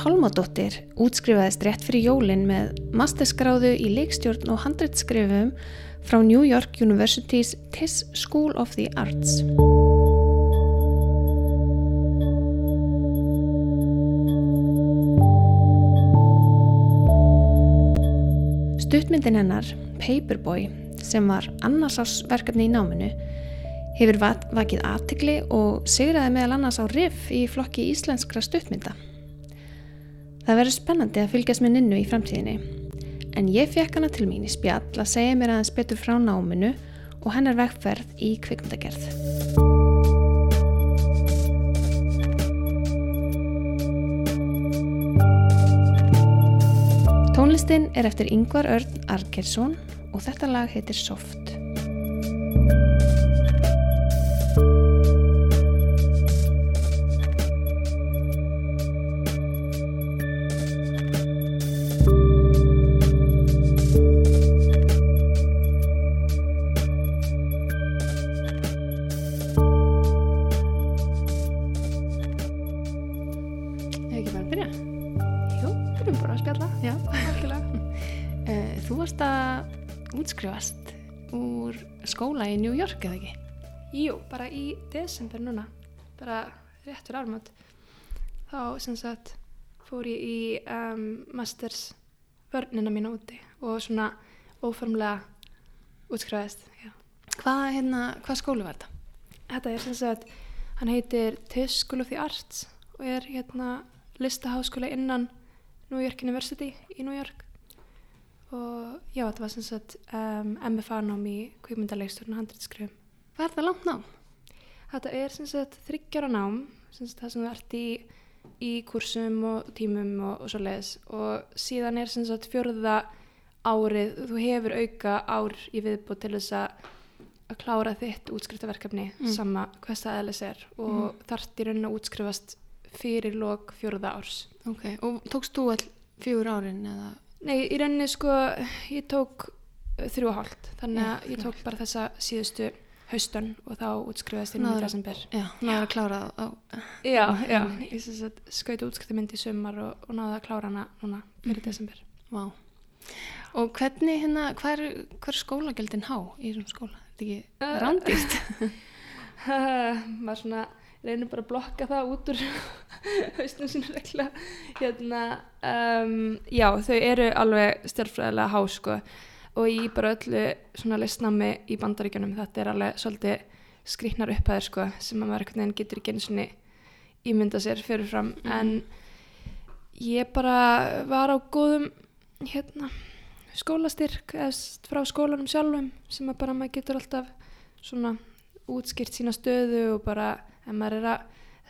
Pálmadóttir útskrifaðist rétt fyrir jólin með masterskráðu í leikstjórn og handreitskrifum frá New York University's Tisch School of the Arts. Stuttmyndin hennar, Paperboy, sem var annarsásverkefni í náminu, hefur vakið aðtikli og sigraði meðal annars á riff í flokki íslenskra stuttmynda. Það verður spennandi að fylgjast með ninnu í framtíðinni, en ég fekk hana til mín í spjall að segja mér aðeins betur frá náminu og hennar vegferð í kvikmyndagerð. Tónlistin er eftir Yngvar Örn Arkersson og þetta lag heitir Soft. Desember núna, bara rétt fyrir ármátt. Þá sem sagt fór ég í um, masters vörnina mína úti og svona óformlega útskrifaðist. Já. Hvað, hérna, hvað skólu var þetta? Þetta er sem sagt, hann heitir Tisch School of the Arts og er hérna listaháskóla innan New York University í New York. Og já, þetta var sem sagt um, MFA-nám í kvikmyndalegsturinn og handrýttskrifum. Hvað er það langt ná? Þetta er þryggjara nám, sagt það sem þú ert í, í kursum og tímum og, og svo leiðis og síðan er sagt fjörða árið, þú hefur auka ár í viðbútt til þess að að klára þitt útskriftaverkefni Mm. sama hvað staðilis er og mm. þarft í rauninni að útskrifast fyrir lok fjörða árs. Ok, og tókst þú all fjögur árin eða? Nei, í rauninni sko, ég tók þrjú og hálft, þannig að ég tók bara þessa síðustu haustun og þá útskrifast inn í Náður- desember. Já, náður að klára á, Já, já, ég sem sagt skaut útskriftamynd í sumar og, og náði að klára hana núna fyrir Mhm. desember. Vá. Og hvernig hérna, hvað er, hvað er skólagjöldin há í þessum skóla? Er þetta ekki Uh, rándýrt? maður svona reynir bara að blokka það út úr hausnum sínu regla hérna, um, já þau eru alveg stjórnfræðilega há sko og í bara öllu svona listnámi í bandaríkjunum þetta er alveg svolítið skrýtnar upphæðir sko sem að maður einhvern veginn getur ekki einu svona ímynda sér fyrirfram Mhm. en ég bara var á góðum hérna skólastyrk eða frá skólanum sjálfum sem að bara maður getur alltaf svona útskýrt sína stöðu og bara ef maður er að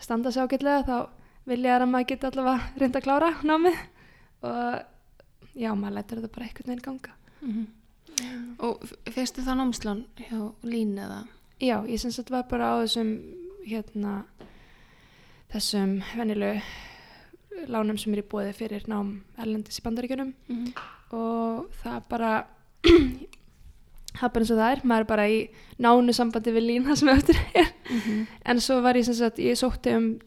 standa sig ágætlega þá vilja þær að maður geti allavega reynda að klára námið og já, maður lætur þetta bara einhvern veginn ganga. Mhm. Og fyrstu það námslán hjá Lín eða? Já, ég sem sagt var bara á þessum hérna þessum venjulegu lánum sem er í bóði fyrir nám erlendis í bandaríkjunum Mhm. og það bara það bara eins og það er maður er bara í nánu sambandi við lína sem eftir er Mhm. en svo var ég sem sagt, ég sótti um,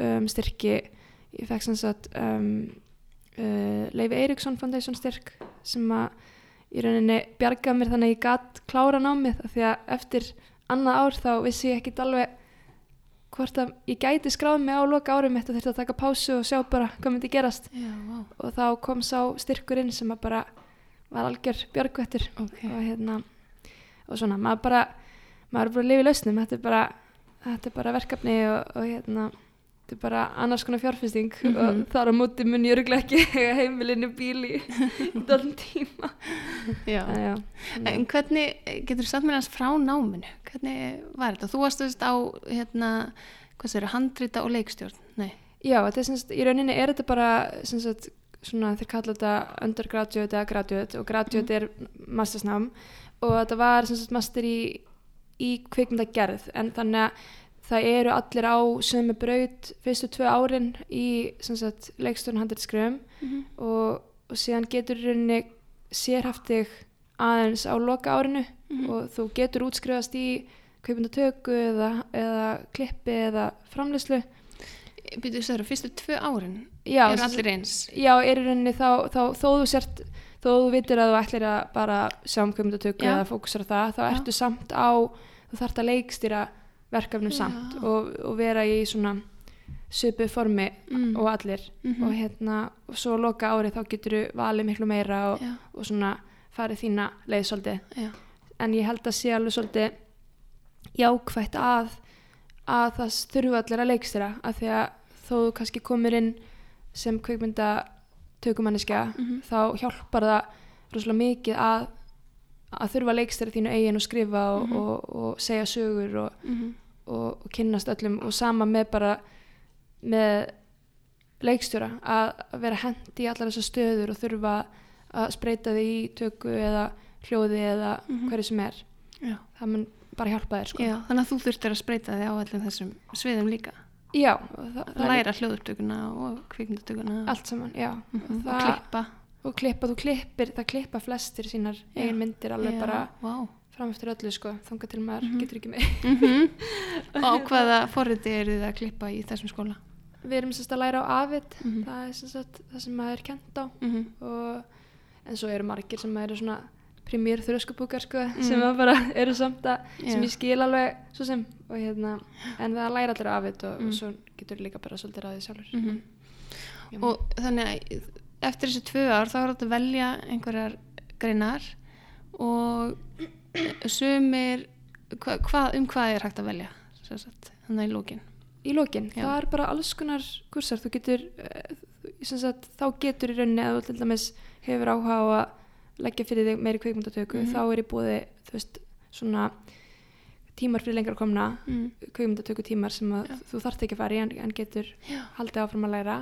um styrki ég fekk sem sagt um, uh, Leifi Eiríksson Foundation styrk sem að í rauninni bjargaði mér þannig að ég gatt klára námið af því að eftir annað ár þá vissi ég ekkit alveg hvort að ég gæti skráð mig á loka árum mitt og þurfti að taka pásu og sjá bara hvað myndi gerast Já, vá. og þá kom sá styrkurinn sem að bara var algjör björgvettur Ok. og hérna og svona, maður bara maður er bara að lifa í lausnum, þetta er bara þetta er bara verkefni og, og hérna þetta er bara annars konar fjárfesting Mhm. og þar á móti mun ég örgulega ekki eiga heimilinu bíl í dálum tíma Já. en, já, En hvernig, getur þú satt mér hans frá náminu? Hvernig var þetta? Þú varst veist á, hérna, hvað sér, handrita og leikstjórn? Nei. já, þetta er sem sagt, í rauninni er þetta bara sem sagt, svona þeir kalla þetta undergraduate eða graduate og graduate er mastersnám og þetta var sem sagt master í, í kvikmyndagerð en þannig að það eru allir á sömu braut fyrstu tvö árin í sem sagt leikstjórn handriðskrifum Mhm. og, og síðan getur rauninni sérhaftig aðeins á loka árinu Mhm. og þú getur útskrifast í kvikmyndatöku eða, eða klippi eða framleyslu byrjuðu sér að fyrstu tvö árin já, eru sem allir eins já, er rauninni þá, þá þó þú sért þó þú vitur að þú ætlir að bara sjá um Já. eða fókusar það þá Já. ertu samt á þú þarft að leikstýra verkefnum Já. samt og, og vera í svona svipu formi mm. og allir Mhm. og hérna og svo að loka árið þá getur þú valið miklu meira og, og svona farið þína leið svolítið já, en ég held að sé alveg svolítið jákvætt að að það þurfa allir að leikstýra af því að þó kannski komir inn sem kveikmynda tökumanniska Mhm. þá hjálpar það rosalega mikið að að þurfa að leikstýra þínu eigin og skrifa og, Mhm. og, og segja sögur og, mhm, og, og kynnast öllum og sama með bara með leikstjóra að vera hendi í allar þessar stöður og þurfa að spreita því í tökku eða hljóði eða Mhm. hverju sem er já. það mun bara hjálpa þér sko. já, þannig að þú þurftir að spreita þig á allir þessum sviðum líka Já, það, það læra hljóðupptökuna og kvikmyndatökuna allt saman, já Mhm, og klippa og klippa, þú klippir, það klippa flestir sínar Já. eigin myndir alveg Já, bara vá. fram eftir öllu sko, þangað til maður Mhm. getur ekki með Mhm. og á hvaða forriti eru þið að klippa í þessum skóla Við erum sérst að læra á Avid Mhm. það er sérst það sem maður er kent á Mhm. og, en svo eru margir sem eru svona primýr þröskubúkar sko, Mm. sem að bara eru samt að sem Já. ég skil alveg svo sem og hérna, en það læra allir af þetta og, Mm. og svo getur líka bara svolítið ræðið sjálfur Mhm. Já. og þannig að eftir þessi tvö ár þá er þetta að velja einhverjar greinar og sumir hva, hva, um hvað er hægt að velja þannig í lókin í lokin, Já. það er bara alls konar kursar, þú getur eh, sagt, þá getur í rauninni að þú til dæmis hefur áhuga á að leggja fyrir þig meiri kveikmyndatöku Mhm. þá er í búði, þú veist, svona tímar fyrir lengra komna mm. kveikmyndatöku tímar sem að þú þarft ekki að fara í en, en getur Já. haldið áfram að læra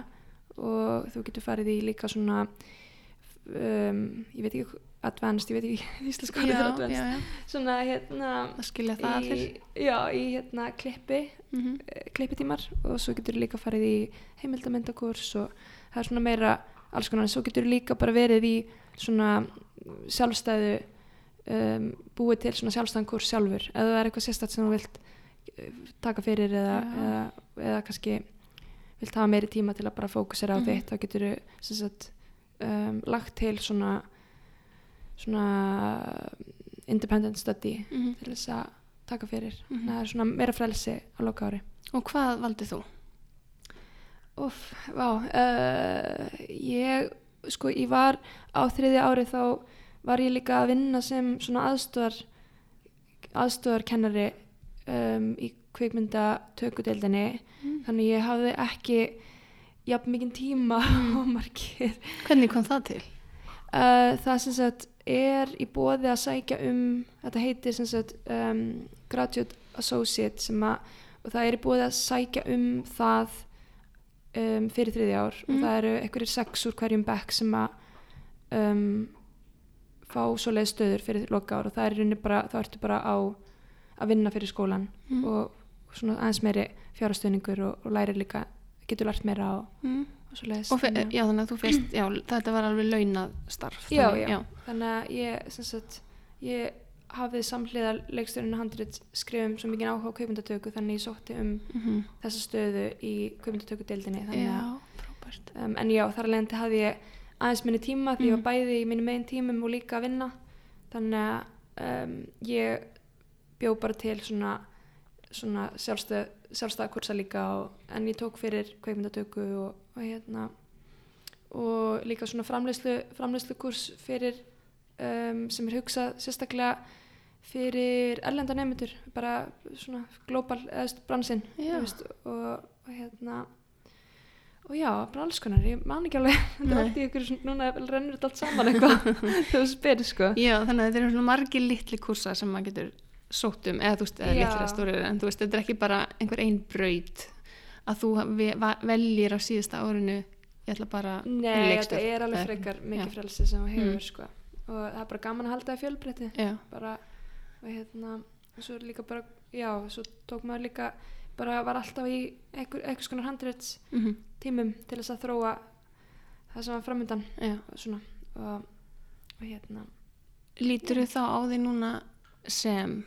og þú getur farið í líka svona um, ég veit ekki advanced, ég veit ekki íslensk hvað er advanced já, já. svona hérna það skilja það allir já, í hérna klippi mm -hmm. klippitímar og svo getur líka farið í heimildamindakurs og það er svona meira alls konar, en svo getur líka bara verið í svona sjálfstæðu um, búið til svona sjálfstæðan kurs sjálfur eða það er eitthvað sérstætt sem þú vilt eh, taka fyrir eða, eða, eða kannski vilt hafa meiri tíma til að bara fókusera á Mhm. þitt þá getur þú um, lagt til svona svona independent study Mm -hmm. til þess að taka fyrir Mhm. það er svona meira frelsi á loka ári og hvað valdið þú? Úff, vá, uh, ég, sko, ég var á þriðja ári þá var ég líka að vinna sem svona aðstöðar, aðstöðarkennari um, í kvikmynda tökudeldinni, Mm. þannig ég hafði ekki jafn mikinn tíma Mm. og margir. hvernig kom það til? Uh, það sem sagt er í bóði að sækja um, þetta heitir sem sagt um, Graduate Associate sem að, og það er í bóði að sækja um það um, fyrir þriði ár og Mhm. það eru einhverjir sex úr hverjum bekk sem að um, fá svoleið stöður fyrir loka ár og það er í rauninni bara, þá ertu bara á að vinna fyrir skólan Mm. og svona aðeins meiri fjárastöðningur og, og lærir líka, getur lært meira og, Mm. og Þannig að- já, þannig að þú fyrst já, þetta var alveg launað starf Já, þannig, já. þannig að ég, sem sagt, ég hafði samhliða leikstjórinu handrit skrifum svo mikið áhuga á kaupundatöku þannig ég sótti um Mhm. þessa stöðu í kaupundatökudeildinni þannig að, já, frábært um, en já, þar alveg hafði ég aðeins minni tíma því ég Mhm. var bæði í mínum megin tímum og líka að vinna þannig að um, ég bjó bara til svona, svona sjálfstöð, sjálfstæða kursa líka og, en ég tók fyrir kveikmyndatöku og, og hérna og líka svona framleiðslu kurs fyrir um, sem er hugsað sérstaklega fyrir erlenda nefndur bara svona global eða veist, bransinn og, og hérna og já, bara alls konar, ég man ekki alveg þetta er allt í ykkur núna rennur þetta allt saman eitthvað þú spyrir sko. Já, þannig að þetta eru svona margir litli kursar sem maður getur sótt um eða þú veist, eða litlir að stórir en þú veist, þetta er ekki bara einhver ein braut að þú veljir á síðasta árinu ég ætla bara í Nei, þetta er alveg frekar mikið frelsi sem þú hefur Mm. sko. og það er bara gaman að halda það fjölbreytti já, bara, og hérna og svo er líka bara, já, svo tók maður líka bara var alltaf í einhver, einhvers konar handrétts mm tímum til þess að þróa það sem var framöndan og svona. Og, og hérna. Lítur þú þá á því núna sem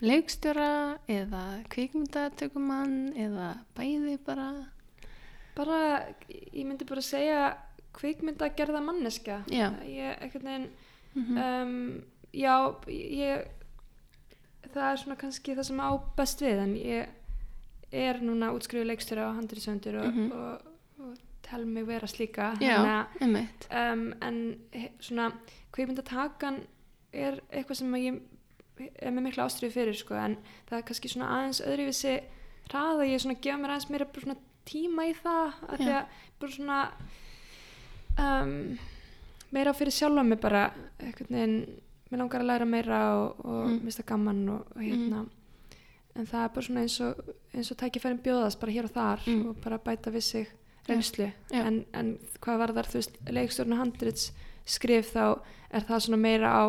leikstjóra eða kvikmyndatökumann eða bæði bara bara, ég myndi bara segja kvikmynda gerða manneska Já. ég, einhvern veginn Mhm. um, já, ég það er svona kannski það sem á best við en ég er núna útskrifu leikstur á handriðsöndur og, Mhm. og, og tel mig vera slíka Já, einmitt. um, en svona kveikmyndatakan er eitthvað sem ég er með mikla ástriðu fyrir sko, en það er kannski svona aðeins öðruvísi hraða ég svona gefa mér aðeins svona tíma í það að því að bara svona um, meira fyrir sjálfa mig bara einhvern veginn, mér langar að læra meira og, og Mm. mista gaman og, og hérna en það er bara svona eins og eins og tækifærin bjóðast bara hér og þar Mm. og bara bæta við sig reynslu Já. en, en hvað var þar, þú veist, leikstjórn og handrits skrif þá er það svona meira á,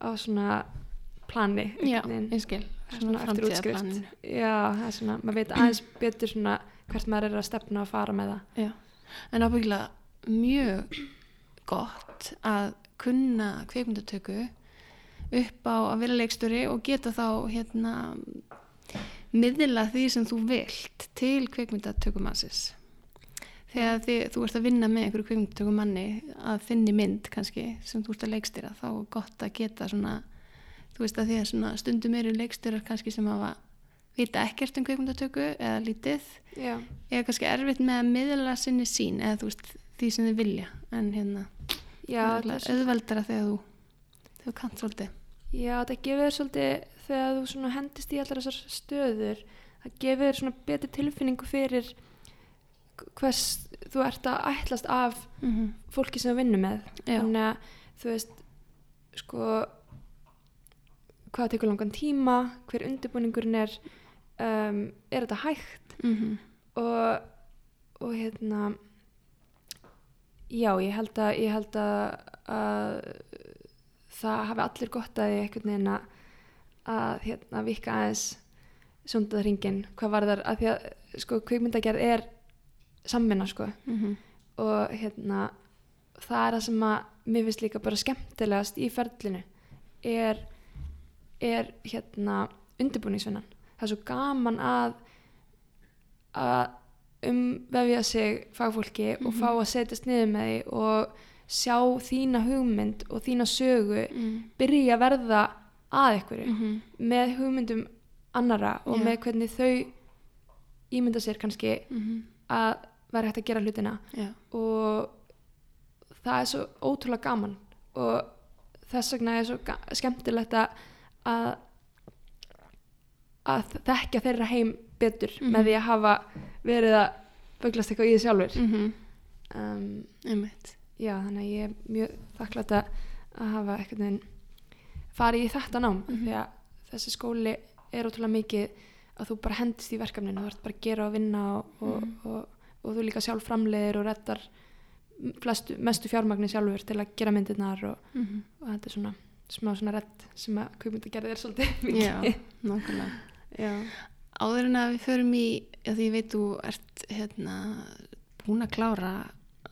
á svona plani Já, einhvern veginn. ég skil. Það er Svona eftir útskrift. Já, það er svona, maður veit aðeins betur svona hvert maður er að stefna að fara með það Já, en ábyggilega mjög gott að kunna kveikmyndatöku upp á að vera leikstjóri og geta þá hérna miðla því sem þú vilt til kveikmyndatökumansis þegar þið, þú ert að vinna með einhverju kveikmyndatökumanni að þinni mynd kannski sem þú ert að leikstýra þá er gott að geta svona þú veist að því að svona stundum eru leikstjórar kannski sem hafa vita ekkert um kveikmyndatöku eða lítið. Já, eða kannski erfitt með að miðla sinni sín eða þú veist því sem þið vilja. En hérna auðveldara þegar þú þú kannt svolítið. Já, það gefur svolítið þegar þú svona hendist í allar þessar stöður það gefur betri tilfinningu fyrir hvers þú ert að ætlast af mm -hmm. fólki sem þú vinnur með. Já. þannig að þú veist sko hvað tekur langan tíma hver undirbúningurinn er um, er þetta hægt? Mhm, og, og hérna já, ég held að ég held að, að það hafi allir gott að því einhvern veginn að, hérna, vika aðeins sundað hringin, hvað var þar að því að sko, kvikmyndagerð er samvinna sko. Mhm, og hérna það er það sem að mér finnst líka bara skemmtilegast í ferlinu er, er hérna undirbúningsvinnan. Það er svo gaman að að umvefja sig fagfólki og Mhm. fá að setjast niður með því og sjá þína hugmynd og þína sögu mhm, byrja að verða að einhverju mhm, með hugmyndum annara og Já. með hvernig þau ímynda sér kannski mhm, að vera hægt að gera hlutina. Já, og það er svo ótrúlega gaman og þess vegna er svo skemmtilegt að að, að þekkja þeirra heim betur Mhm. með því að hafa verið að böglast eitthvað í því sjálfur mhm, um, einmitt já þannig að ég er mjög þakklátt að hafa eitthvað veginn farið í þetta nám Mhm. því að þessi skóli er ótrúlega mikið að þú bara hendist í verkefninu þú ert bara að gera og vinna og, og, Mhm. og, og þú líka sjálf framleiðir og reddar flestu, mestu fjármagni sjálfur til að gera myndirnar og, mhm, og þetta er svona smá svona redd sem að kvikmyndagerði er svolítið já, mikið nákvæmlega já. áður en að við förum í því ég veit þú ert hérna búin að klára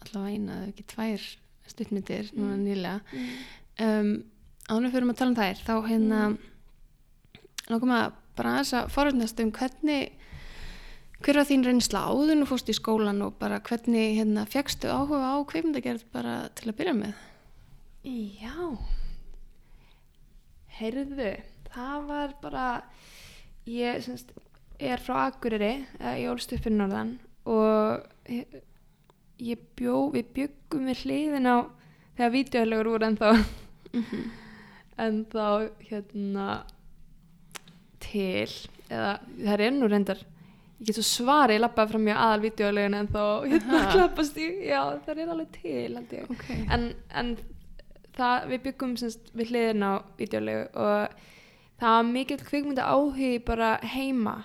allavega eina eða ekki tvær stuttmyndir núna Mm. nýlega Mm. um, áður en við förum að tala um þær þá hérna Mm. langar maður bara aðeins að forðnast um hvernig hver var þín reynsla áður þú fórst í skólan og bara hvernig hérna fegstu áhuga á kveimdagerð bara til að byrja með Já Heyrðu, það var bara ég semst, er frá Akureyri ég ólst upp fyrir norðan og ég, ég bjó, við byggum við hliðin á þegar vídeolegur voru ennþá. Mhm. ennþá hérna til eða það er nú reyndar ég get svo svari, ég lappaði fram mjög aðal vídeolegin en þá hérna klappast ég já, það er alveg til held ég. Ok. En, en það, við byggum semst, við hliðin á videolegu og það var mikil kvikmynda áhugi bara heima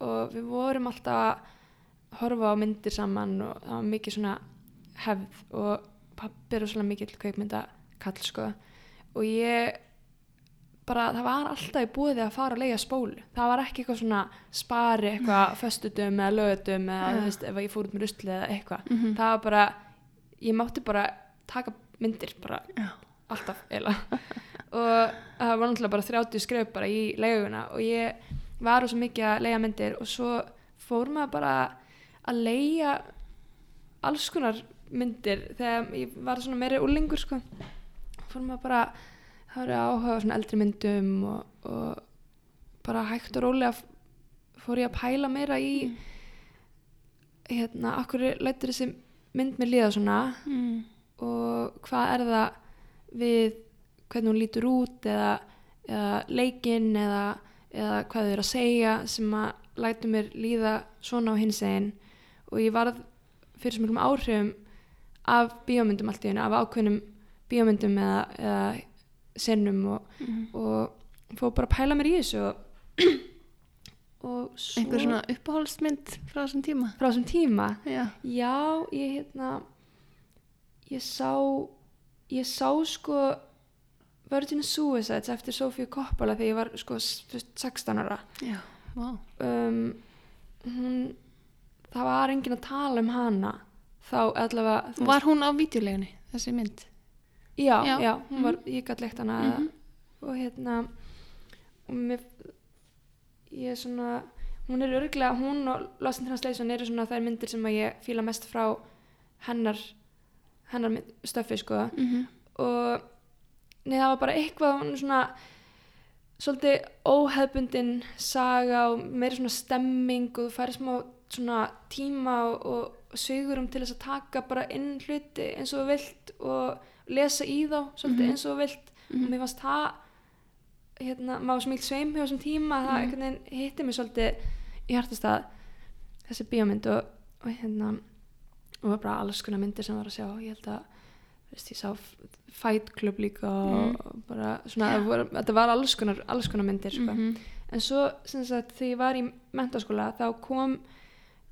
og við vorum alltaf að horfa á myndir saman og það var mikið svona hefð og pappi er svona mikil kvikmynda kall sko og ég bara, það var alltaf í búið að fara að leiða spólu það var ekki eitthvað svona spari eitthvað föstudum eða lögutum eða þú veist, ef ég fór út með rusli eða eitthvað Mhm. það var bara, ég mátti bara taka myndir bara Já. Alltaf eiginlega. Og það var náttúrulega bara 30 skref bara í leiguna og ég var svo mikið að leiga myndir og svo fór maður bara að leiga alls konar myndir þegar ég var svona meiri úlingur sko. Fór maður bara það var áhuga á svona eldri myndum og, og bara hægt og rólega fór ég að pæla meira í hérna, akkur lætur þessi mynd mér líða svona? Mm. og hvað er það við hvernig hún lítur út eða, eða leikinn eða, eða hvað þau eru að segja sem að lætur mér líða svona á hins eginn og ég varð fyrir svo mjög áhrifum af bíómyndum allt í einu, af ákveðnum bíómyndum eða, eða sinnum og, Mm. og fór bara að pæla mér í þessu og, og svo einhver svona uppáhaldsmynd frá þessum tíma? Frá þessum tíma? Já, Já, ég hérna ég sá ég sá sko Virgin Suicides eftir Sofía Coppola þegar ég var sko s- þú veist, 16 ára já, wow um, hún það var enginn að tala um hana þá allavega þú var hún á vídeoleginni, þessi mynd já, Já. já, hún var, ég gætt leikt hana Mhm. og hérna og mér ég er svona hún er örglega, hún og Lost in Translation eru svona þær myndir sem að ég fíla mest frá hennar hennar stöffi sko mm -hmm. og nei, það var bara eitthvað svona svolítið óhefbundin saga og meira svona stemming og þú færi smá svona tíma og, og sveigurum til þess að taka bara inn hluti eins og þú vilt og lesa í þá svolítið Mhm. eins og þú vilt og mér fannst það hérna, maður smílt sveim hjá þessum tíma það Mhm. einhvern veginn hitti mig svolítið í hjartastað þessi bíómynd og, og hérna og bara alls konar myndir sem var að sjá ég held að veist, ég sá Fight Club líka Mm. og bara svona, það var, þetta var alls konar, alls konar myndir sko. Mhm. en svo sem sagt þegar ég var í mentaskóla þá kom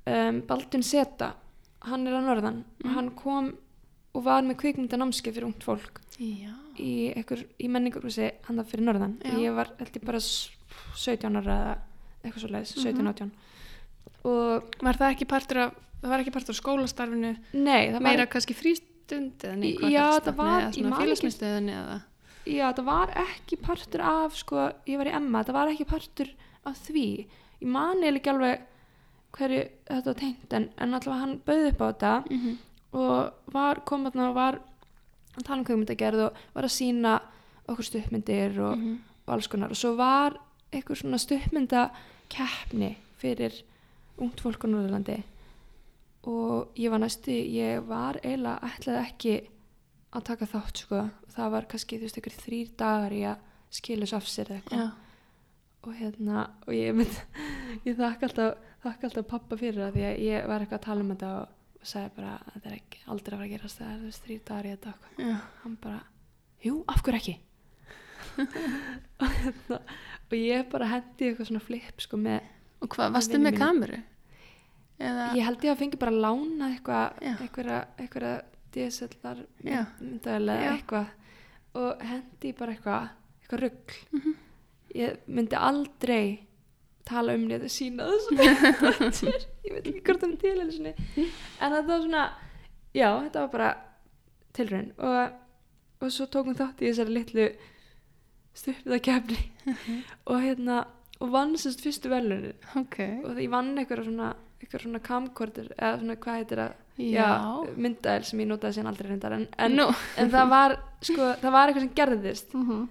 um, Baldun Seta hann er að norðan og Mhm. hann kom og var með kvikmyndanámski fyrir ungt fólk já, í, í menningarhúsi hann það fyrir norðan Já. ég var held ég bara s- 17 ára eða eitthvað svo leiðis, Mhm. 17-18 og var það ekki partur af það var ekki partur af skólastarfinu nei, það var meira kannski frístund eða nei, hvað Já, félagsmyndstöðinni eða Já, það var ekki partur af, sko, ég var í Emma, það var ekki partur af því. Ég mani ekki alveg hverju þetta var tengt, en, en allavega hann bauði upp á þetta mm -hmm. og var, kom þarna og var að tala um kveikmyndagerð og var að sína okkur stuppmyndir og, Mhm. og alls konar. Og svo var eitthvað svona stuppmyndakeppni fyrir ungt fólk á Norðurlandi og ég var næstu, ég var eiginlega ætlaði ekki að taka þátt sko, það var kannski þú veist ykkur þrýr dagar í að skilja svo af sér eitthvað. Já, og hérna, og ég mynd ég þakka alltaf, þakka alltaf pappa fyrir það því að ég var eitthvað að tala um þetta og, sagði bara að þetta er ekki aldrei að fara að gerast það er þú veist þrýr dagar í þetta og já, hann bara, jú, af hverju ekki? Og hérna og ég bara hendi eitthvað svona flip sko með, og hvað, varstu með kameru eða, ég held ég að fengi bara að lána eitthvað, einhverja DSLR myndaðilega eitthvað og hendi bara eitthvað eitthvað rugg Mhm. ég myndi aldrei tala um niður sína þessu ég veit ekki hvort það er til en þetta var svona já, þetta var bara tilraun. Og, og svo tókum þátt í þessari litlu stuppiðakefni og hérna og vann sérst fyrstu velunin ok, og því ég vann eitthvað svona eitthvað svona camcorder eða svona hvað heitir það já, myndaðil sem ég notaði síðan aldrei reyndar en, en, Nú. en það var sko, það var eitthvað sem gerðist Mhm.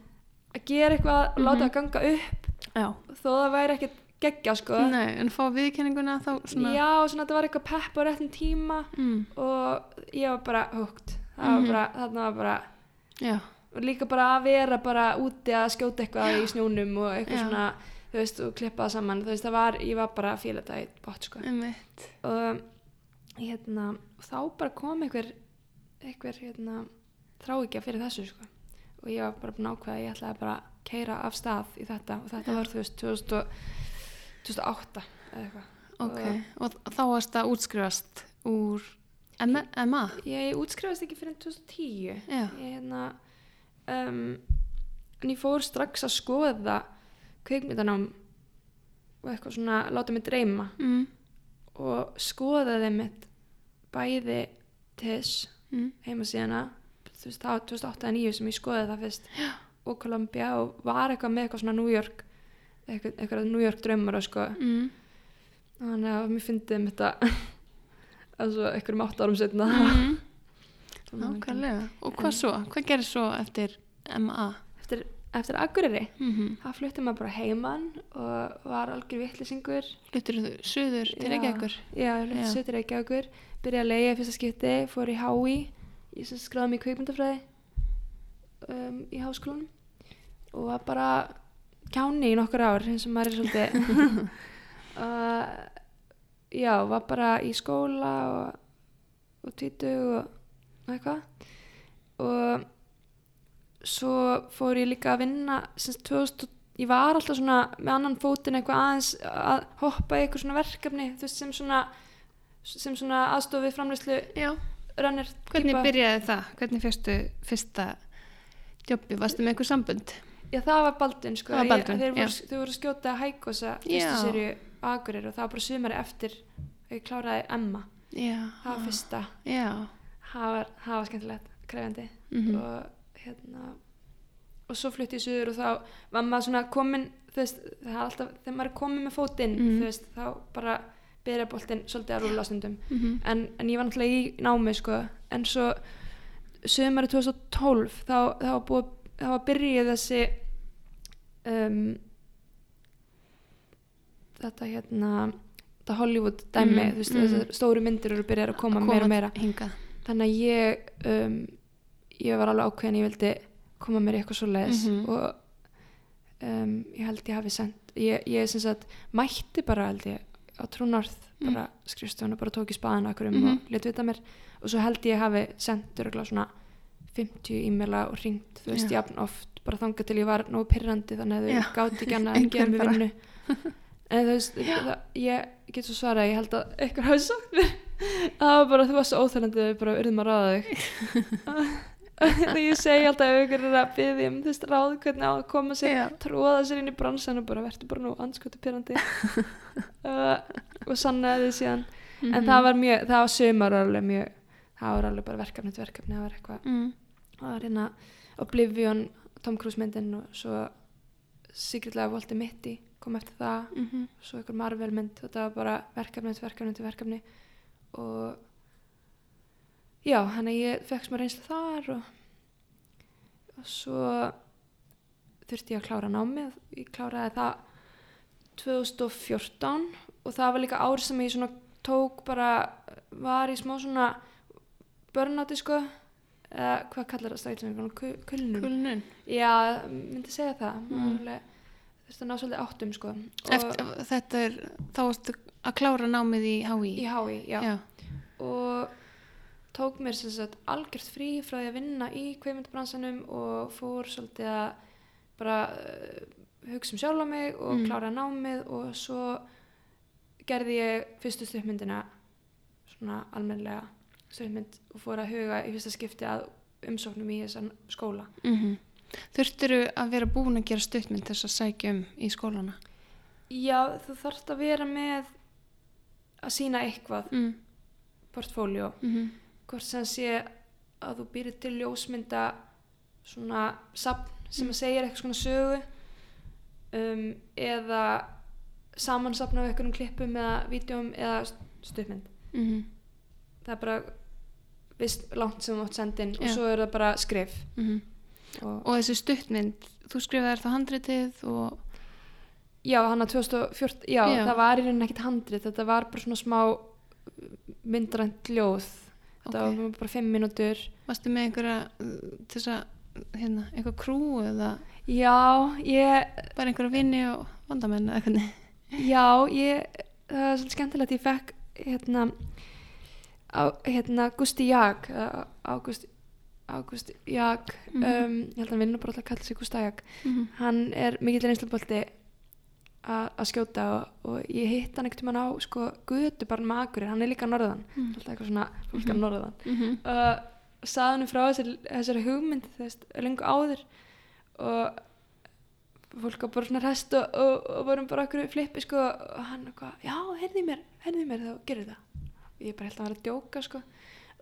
að gera eitthvað og láta Mhm. það ganga upp já, þó það væri ekkert geggja sko nei, en fá viðkenninguna þá svona já, svona þetta var eitthvað pepp á réttum tíma mm. og ég var bara hugt bara, þarna var bara já, og líka bara að vera bara úti að skjóta eitthvað í snjónum og eitthvað Já. svona þú veist, og klippa það saman. Þú veist, það var, ég var bara að fíla þetta í bótt sko. Einmitt. Og hérna, þá bara kom einhver einhver hérna þráikja fyrir þessu sko. Og ég var bara búin að ákveða ég ætlaði bara að keira af stað í þetta. Og þetta Já. var þú veist 2000 og- 2008 eða eitthvað. Ok, og þá varst að útskrifast úr MA, MA? ég útskrifast ekki fyrir 2010 já, ég hérna um, en ég fór strax að skoða kveikmyndanám og eitthvað svona láta mig dreyma mm. og skoðaði mitt bæði TIS Mm. heimasíðana þú veist, var 2008-2009 sem ég skoði það fyrst Já. og Columbia og var eitthvað með eitthvað svona New York eitthvað, eitthvað New York draumar og sko Mm. þannig að mér fyndið um þetta en svo einhverjum átt árum setna Mhm. Nákvæmlega. Og hvað svo? Hvað gerir svo eftir MA? eftir, eftir Akureyri. Mm það flutti maður bara heimann og var algjör vittlisingur Fluttur þú suður til. Reykjavíkur? já, hlutti Já. sötur Reykjavíkur. Byrjaði að leiða fyrsta skipti, fór í HÍ ég sem skráði í kveikmyndafræði um, í háskólanum. Og var bara kjáni í nokkur ár eins og maður er svolítið. Uh, já, var bara í skóla og, og og og eitthvað. Og svo fór ég líka að vinna sem 2000, ég var alltaf svona með annan fótinn eitthvað aðeins að hoppa í eitthvað svona verkefni þú veist sem svona sem svona aðstofið framleyslu rannir Hvernig byrjaði það? Hvernig fyrstu fyrsta jobbi? Varstu með eitthvað sambund? Já, það var Baldvin sko. Var Baldvin, Ég- voru, þeir voru að skjóta hækosa Já. fyrstu serju Agurir og það var bara sumari eftir að ég kláraði Emma Já. það var fyrsta, Já. það var, var skemmtilegt krefjandi Mm og hérna og svo flutti ég suður og þá var maður svona komin þú veist, það er alltaf, þegar maður er komin með fótinn Mhm. þú veist, þá bara byrja boltinn svolítið að rúla stundum Mhm. en, en ég var náttúrulega í námi sko, en svo sömari 2012 þá, þá var búið þá var byrjuð þessi um, þetta hérna þetta Hollywood dæmi, Mhm, þú veist, mhm. þessar stóru myndir eru byrjað að koma, meira og meira Hingað. þannig að ég um, ég var alveg ákveðin ég vildi koma mér í eitthvað svo leiðis Mhm. og um, ég held ég hafi sendt ég, ég sem sagt mætti bara held ég á Trúnorð Mm. bara skrifstofuna, bara tók í spaðan okkur um Mhm. og let vita mér og svo held ég hafi sendt örgulega svona 50 e-maila og ringt þú veist jafn oft bara þangað til ég var nógu pyrrandi þannig að þau gátt ekki annað En mér bara. vinnu en þú veist það, ég get svo svarað ég held að eitthvað hafi sagt mér það var bara þú varst svo óþælandi við bara urðum að ráða þig þegar ég segi alltaf ef ykkur er að byggja um veist ráð hvernig á að koma sér Já. tróða sér inn í bransan og bara verður bara nú anskotu pyrrandi uh, og sannaði síðan Mhm. en það var mjög, það var sömur alveg mjög, það var alveg bara verkefni til verkefni, það var eitthvað, Mm. það var hérna Oblivion, Tom Cruise myndin og svo Life Volti Mitti kom eftir það, Mhm. svo einhver Marvel mynd og það var bara verkefni til verkefni til verkefni og já, hann að ég fekk smá reynslu þar og, og svo þurfti ég að klára námið ég kláraði það 2014 og það var líka ár sem ég svona tók bara var í smá svona börnáti sko eða hvað kallar það stæðlum kulnun Kulnun. já, myndi segja það Mm. þurfti að ná svolítið áttum sko Eftir, þetta er, þá varstu að klára námið í HÍ. í HÍ, já. Já. og tók mér sagt algjört frí frá því að vinna í kveimundabransanum og fór svolítið að bara uh, hugsa um sjálf á mig og Mm. klára námið og svo gerði ég fyrstu stuppmyndina svona almennlega stuppmynd og fór að huga í fyrsta skipti að umsóknum í þessan skóla Mm Þurftiru að vera búin að gera stuttmynd þess að sækja um í skólana? Já, þú þarft að vera með að sína eitthvað Mm. portfóljó Mm hvort sem sé að þú býrir til ljósmynda svona sapn sem Mm. að segja eitthvað svona sögu um, eða samansapna af einhverjum klippum eða vídjum eða stuðmynd Mm það er bara vist langt sem þú mátt senda inn og Já. svo er það bara skrif -hmm. og, Og þessi stuttmynd, þú skrifaðir það handritið og... já, hann að 2014 já, Já. það var í rauninni ekkit handrit þetta var bara svona smá myndrænt ljóð þetta Ok. var bara fimm mínútur Varstu með einhverja þess að, hérna, einhver krú eða já, ég bara einhverja vini og vandamenn eða hvernig? Já, ég, það er svolítið skemmtilegt, ég fekk hérna, á, hérna Gusti Jag, eða Ágúst, Ágúst Jag, Mhm. um, ég held að hann vinnur bara alltaf að kalla sig Gústa Jag, Mm -hmm. hann er mikill reynslubolti að skjóta og, og ég hitt hann ekkert um hann á sko gutu bara með akurir, hann er líka norðan, Mm. alltaf eitthvað svona fólk Mhm. að norðan. Mm -hmm. uh, sagði hann frá þessari, þessari hugmynd þú veist, lengur áður. Og fólk var bara svona rest og, og, og vorum bara okkur flippi sko og hann eitthvað, já, heyrði mér heyrði mér þá gerir það. Og ég bara held að hann var að djóka sko.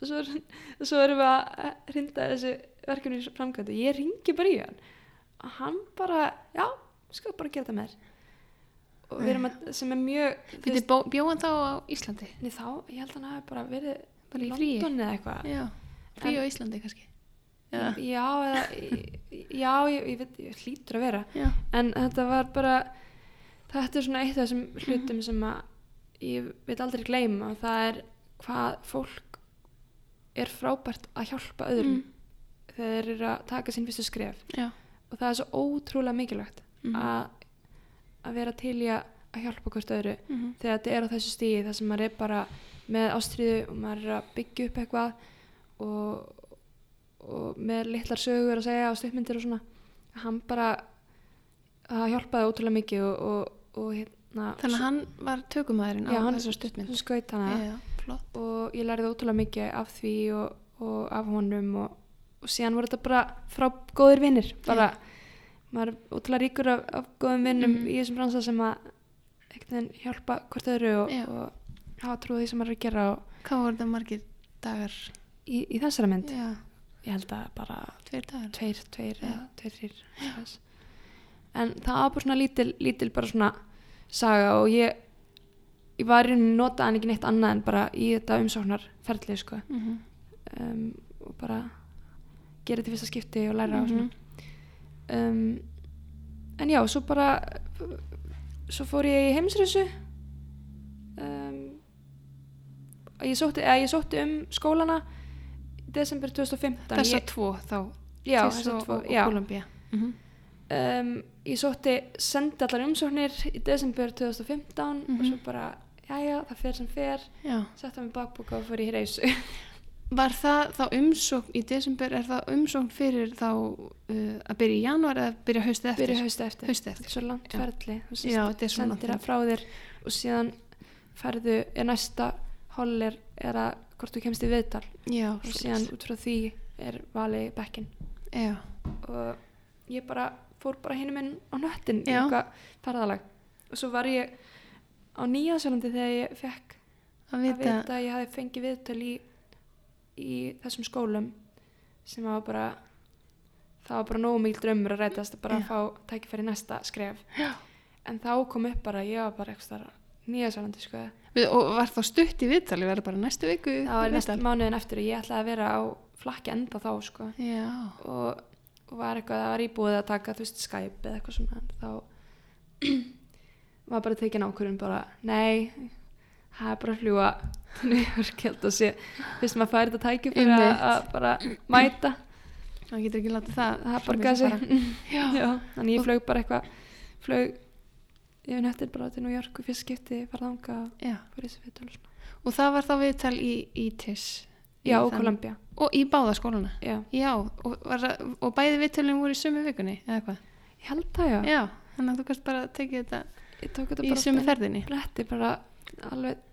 Og svo, svo erum við að hrinda þessu verkefni framkvæmdu ég ringi bara í hann. Og hann bara, já, skal bara gera það með þér. og að, sem er mjög Býtti veist, bjóðan þá á Íslandi? nei, þá, ég held að hann hafi bara verið Bara í? London eða eitthvað frí á Íslandi kannski. Já, já, eða, já, ég, ég veit, ég hlýtur að vera já, en þetta var bara þetta er svona eitt af þessum hlutum sem að ég vil aldrei gleyma og það er hvað fólk er frábært að hjálpa öðrum Mm. þegar þeir eru að taka sín fyrstu skref já. og það er svo ótrúlega mikilvægt Mhm. að, að vera til í að, hjálpa hvort öðru Mhm. þegar þetta er á þessu stíði þar sem maður er bara með ástriðu og maður er að byggja upp eitthvað og, og með litlar sögur að segja á stuppmyndir og svona hann bara það hjálpaði ótrúlega mikið og, og, og hérna Þannig að hann var tökumæðurinn já, á hann þessu stuttmynd. svo skaut hana Já, flott. og ég lærði ótrúlega mikið af því og, og af honum og, og síðan voru þetta bara frá góðir vinnir bara, maður er ótrúlega ríkur af, af góðum vinnum Mhm. í þessum bransa sem að hjálpa hvort öðru og, og hafa trúið því sem maður er að gera og Hvað voru þetta margir dagar? í, í þessara mynd Já, ég held að bara tveir dagar. tveir, tveir eða tveir, þrýr svoleiðis. en það var bara svona lítil, lítil bara svona saga og ég ég var í rauninni nota hann ekki neitt annað en bara í þetta umsóknarferðli sko Mm um, og bara gera þetta fyrsta skipti og læra og Mhm. svona um, en já, svo bara svo fór ég í heimsreysu um, ég ég sótti um skólana desember 2015 Þessa ég, tvo þá, já, Tiss þessa og, tvo, og, og Kolumbía. Mm um, ég sótti sendi allar umsóknir í desember 2015 og Mhm. svo bara, já já, það fer sem fer Já. setta mig bakbúka og fór í reysu Var það þá umsókn í desember, er það umsókn fyrir þá uh, að byrja í janúar eða byrja haustið eftir? byrja hausti eftir. Haustið eftir. svo langt þú Já, þetta er svona sendir það frá þér og síðan ferðu, er næsta holl er, að hvort þú kemst í viðtal. Já, og síðan út frá því er valið bekkin Já, og ég bara fór bara hinum inn á nöttin í eitthvað ferðalag. Og svo var ég á Nýjasjálandi þegar ég fekk að að vita, vita að ég hafi fengið viðtöl í, í þessum skólum sem var bara það var bara nógu mikil draumur að rætast að bara Já. fá tækifæri næsta skref Já. en þá kom upp bara, ég var bara eitthvað Nýjasjálandi sko og var þá stutt í viðtali, verður bara næstu viku það var í næst viðtal? mánuðin eftir og ég ætlaði að vera á flakki enda þá sko Já, og, og var eitthvað það var íbúið að taka þú veist Skype eða eitthvað svona þá var bara tekin ákvörðun bara nei það er bara að fljúa til New York held að sé fyrst maður færi þetta tæki fyrir að, að bara mæta. Það getur ekki látið það það borgaði sig þannig ég flög bara eitthvað flög yfir nettir bara til New York og fyrst skipti farða ánga og það var þá viðtal í, í TIS Í já, og Columbia Og í báða skólana? Já, Já, og, og bæði viðtölin voru í sömu vikunni eða hvað? ég held það já, Já, þannig að þú kannst bara tekið þetta í beint ferðinni. Bretti bara alveg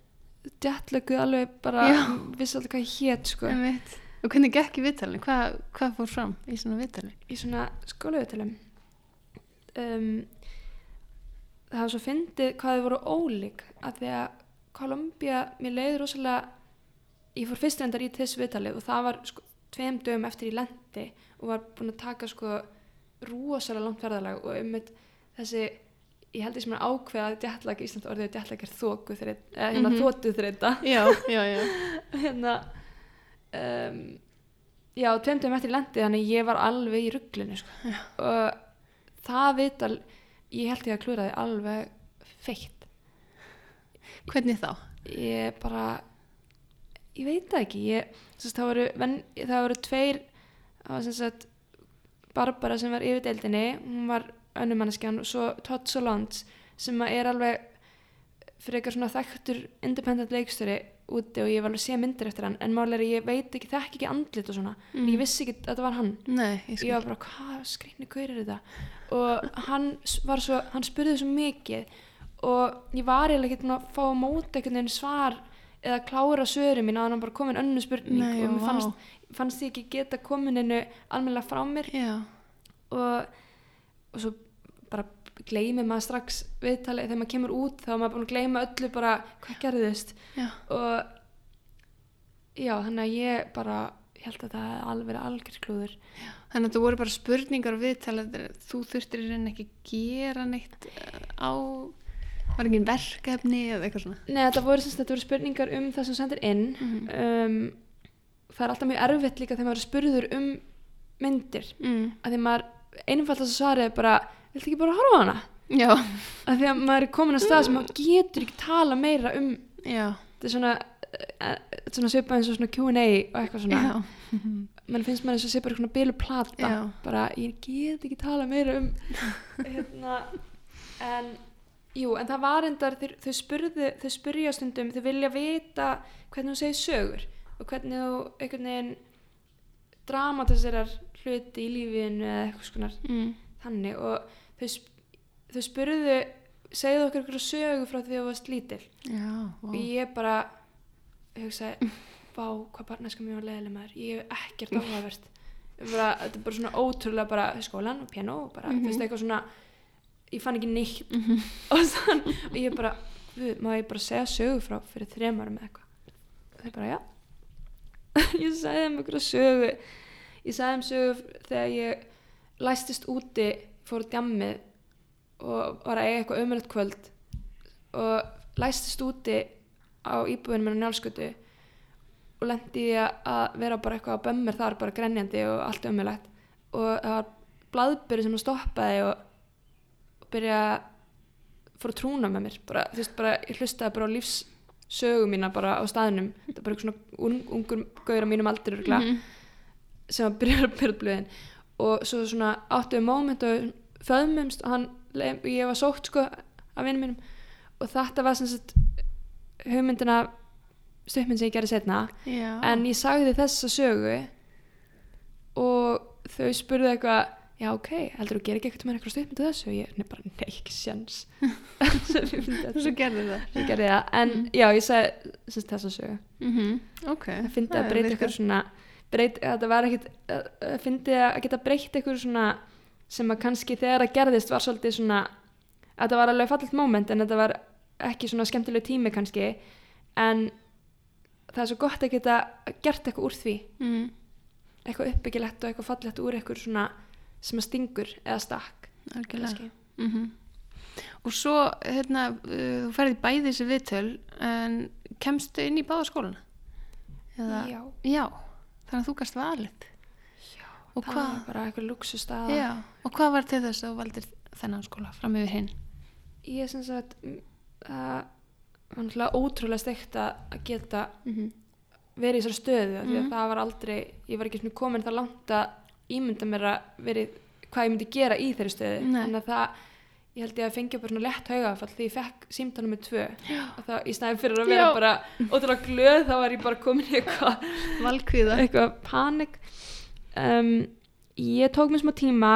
jetlöku alveg bara Já. vissi alltaf hvað ég hét sko Einmitt. Og hvernig gekk í viðtalinu? Hvað, hvað fór fram í svona viðtali? í svona skólaviðtölum um, það var svo fyndið hvað þau voru ólík að því að Kolumbía, mér leiði rosalega ég fór fyrst reyndar í þessu viðtalið og það var sko tveim dögum eftir ég lendi og var búin að taka sko rosalega langt ferðalag og um þessi ég held því sem er ákveða að jetlag í Ísland orðið að jetlag er þóku þreita eða hérna Mhm. þóttu þreita Já, já, já hérna um, já, tveim dögum eftir lendi þannig ég var alveg í rugglinu sko. og það vital ég held ég að klúra því alveg feitt Hvernig þá? ég bara ég veit ekki ég, sérst, það, voru, ven, það voru tveir það var sem sagt Barbara sem var yfir deildinni hún var önnumanneskjan og svo Todd Solondz sem er alveg fyrir eitthvað svona þekktur independent leikstjóri úti og ég var alveg sé myndir eftir hann en málega ég veit ekki, þekk ekki andlit og svona. En ég vissi ekki að þetta var hann. Nei, ég ég var bara, hvað skrýnni hver er þetta? Og hann var svo hann spurði svo mikið og ég var eiginlega ekki að fá að móta einhvern veginn svar eða klára svöru mín að hann bara komin önnu spurning Nei, og mér fannst, fannst ég ekki geta komin hennu almennilega frá mér. Já, og, og svo bara gleymi maður strax viðtalið. Þegar maður kemur út þá er maður búin að gleyma öllu bara hvað gerðist? Já, og já, þannig að ég bara ég held að það er alveg algjör klúður. Þannig að það voru bara spurningar og viðtal þú þurftir í rauninni ekki gera neitt eh, á Var ekki verkefni eða eitthvað svona? Nei, þetta voru, semst, þetta voru spurningar um það sem þú sendir inn. Mhm. um, það er alltaf mjög erfitt líka þegar maður spurður um myndir. Mm. að því maður einfaldast að svarið er bara viltu ekki bara horfa á hana? Já, að því að maður er komin að stað sem maður getur ekki tala meira um já, þetta er svona, uh, svona svipað eins og svona Q&A og eitthvað svona. Mann finnst maður eins og sé bara svona bilu plata Já. bara ég get ekki tala meira um hérna. En jú, en það var endar þau spurðu, þau spurja stundum þau vilja vita hvernig þú segir sögur og hvernig þú einhvern veginn dramatiserar hluti í lífinu eða eitthvað skonar Mm. þannig og þau, sp- þau spurðu segðu okkur eitthvað sögu frá því að þú varst lítil. Já, og ég bara hugsaði vá, hvað barneska mér var leiðileg maður. Ég hef ekkert áhugavert. Bara, þetta er bara svona ótrúlega bara skólan og piano og bara, Mhm. þú veist, eitthvað svona ég fann ekki neitt. Og, þann, og ég bara, "Guð, má ég bara segja sögu frá fyrir þremar með eitthvað? Og þau bara, já. Ég sagði þeim einhverja sögu ég sagði þeim sögu þegar ég læstist úti fór á djammið og var að eiga eitthvað umrætt kvöld og læstist úti á íbúðinu mér á njálskutu og lendi í að, vera bara eitthvað á bömmir þar bara grenjandi og allt umrætt og það var blaðbyrði sem stoppaði og, og byrja fór að trúna með mér. Bara, þú veist, bara, ég hlustaði bara á lífssögu mína bara á staðnum. Þetta er bara eitthvað svona un, ungur gauður á mínum aldur mm Mhm. Sem að byrja að byrja blöðin og svo svona áttu við moment og föðmumst og hann, ég var sótt sko af vinnum mínum. Og þetta var sem sagt hugmyndina stuppmynd sem ég gerði setna Já. en ég sagði þessa sögu og þau spurðu eitthvað já ok, heldur þú gerir ekki eitthvað með eitthvað stuppmyndu þessu? Og ég, nei bara, nei ekki sjans þetta svo gerði það. en já ég sagði sagt, þessa sögu. Mm Ok. það Það að breyta eitthvað svona breyt, það var ekkit að- að fyndi að geta breytt eitthvað svona sem að kannski þegar það gerðist var svolítið svona að það var alveg fallit moment en þetta var ekki svona skemmtileg tími kannski en það er svo gott að geta gert eitthvað úr því Mm. eitthvað uppbyggilegt og eitthvað fallegt úr eitthvað svona sem að stingur eða stakk kannski. Mm Og svo, hérna, uh, þú ferði bæði þessi viðtöl, en kemstu inn í báða skólana? Eða, já, Já, þannig að þú gast valið. já Og það hvað? var bara eitthvað luxustað Já, og hvað var til þess að þú valdir þennan skóla fram yfir hinn? ég sagt mm, það var náttúrulega ótrúlega steikt að að geta Mm -hmm. verið í þessari stöðu að Mhm. það var aldrei, ég var ekki komin það langt að ímynda mér að verið hvað ég myndi gera í þeirri stöðu Nei. en að það, ég held ég að fengi bara svona lett haugafall því ég fekk símtala með tvö það í snæði fyrir að vera Já. bara ótrúlega glöð þá var ég bara komin í eitthvað Valkvíða. eitthvað panik um, ég tók mér smá tíma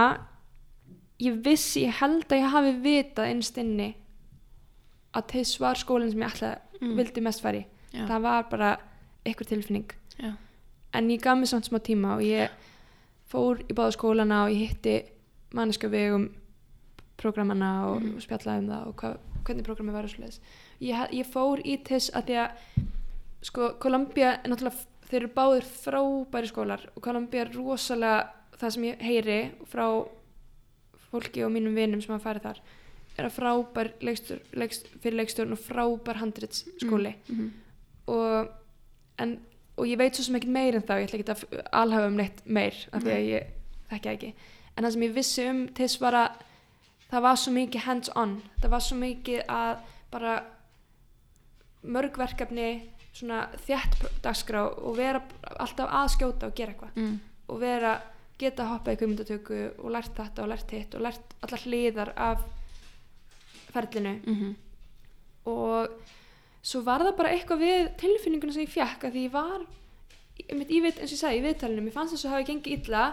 ég vissi, ég held að ég hafi vitað innst inni að þess var skólinn sem ég ætlaði Mm. vildi mest fari Já. það var bara eitthvað tilfinning Já. en ég gaf mér samt smá tíma og ég fór í báða skólana og ég hitti manneska vegum prógramana og, og spjallaði um það og hva, hvernig prógrami var og svoleiðis. Ég, ég fór í þess að því að sko, náttúrulega þeir eru báðir frábæri skólar og Columbia er rosalega það sem ég heyri frá fólki og mínum vinum sem hafa farið þar er að frábær leikstur, leikst, fyrir leikstjórn og frábær handrits skóli Mm og, en, og ég veit svo sem ekkert meir en þá, ég ætla ekki að alhafa um neitt meir af því að ég þekki það ekki. En það sem ég vissi um þess var að það var svo mikið hands on það var svo mikið að bara mörg verkefni svona þjætt dagskrá og vera alltaf að skjóta og gera eitthvað. Mm. og vera geta hoppað í kveimundatöku og lært þetta og lært hitt og lært allar hliðar af ferlinu. Mm og svo var það bara eitthvað við tilfinninguna sem ég fekk að því ég var ég, veit, eins og ég sagði í viðtalinu mér fannst þess að hafa gengið illa.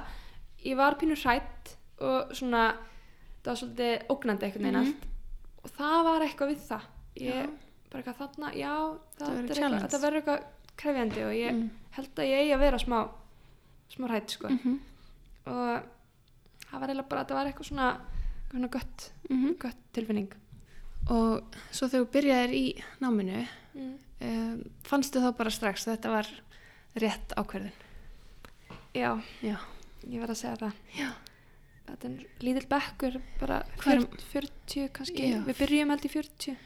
Ég var pínur hrætt og svona það var svolítið ógnandi eitthvað neina Mhm. allt og það var eitthvað við það ég, Já. bara eitthvað þarna, já það, Það verður er eitthvað, krefjandi og ég Mm. held að ég eigi að vera smá smá hrætt sko Mhm. og það var eiginlega bara, þetta var eitthvað svona, svona gött, Mhm. gött tilfinning Og svo þegar þú byrjaðir í náminu, mm. um, fannstu þá bara strax að þetta var rétt ákverðin? já, Já. ég verð að segja það Já. Þetta er lítill bekkur bara Hvað er- 40, 40 kannski, Já. við byrjum held í 40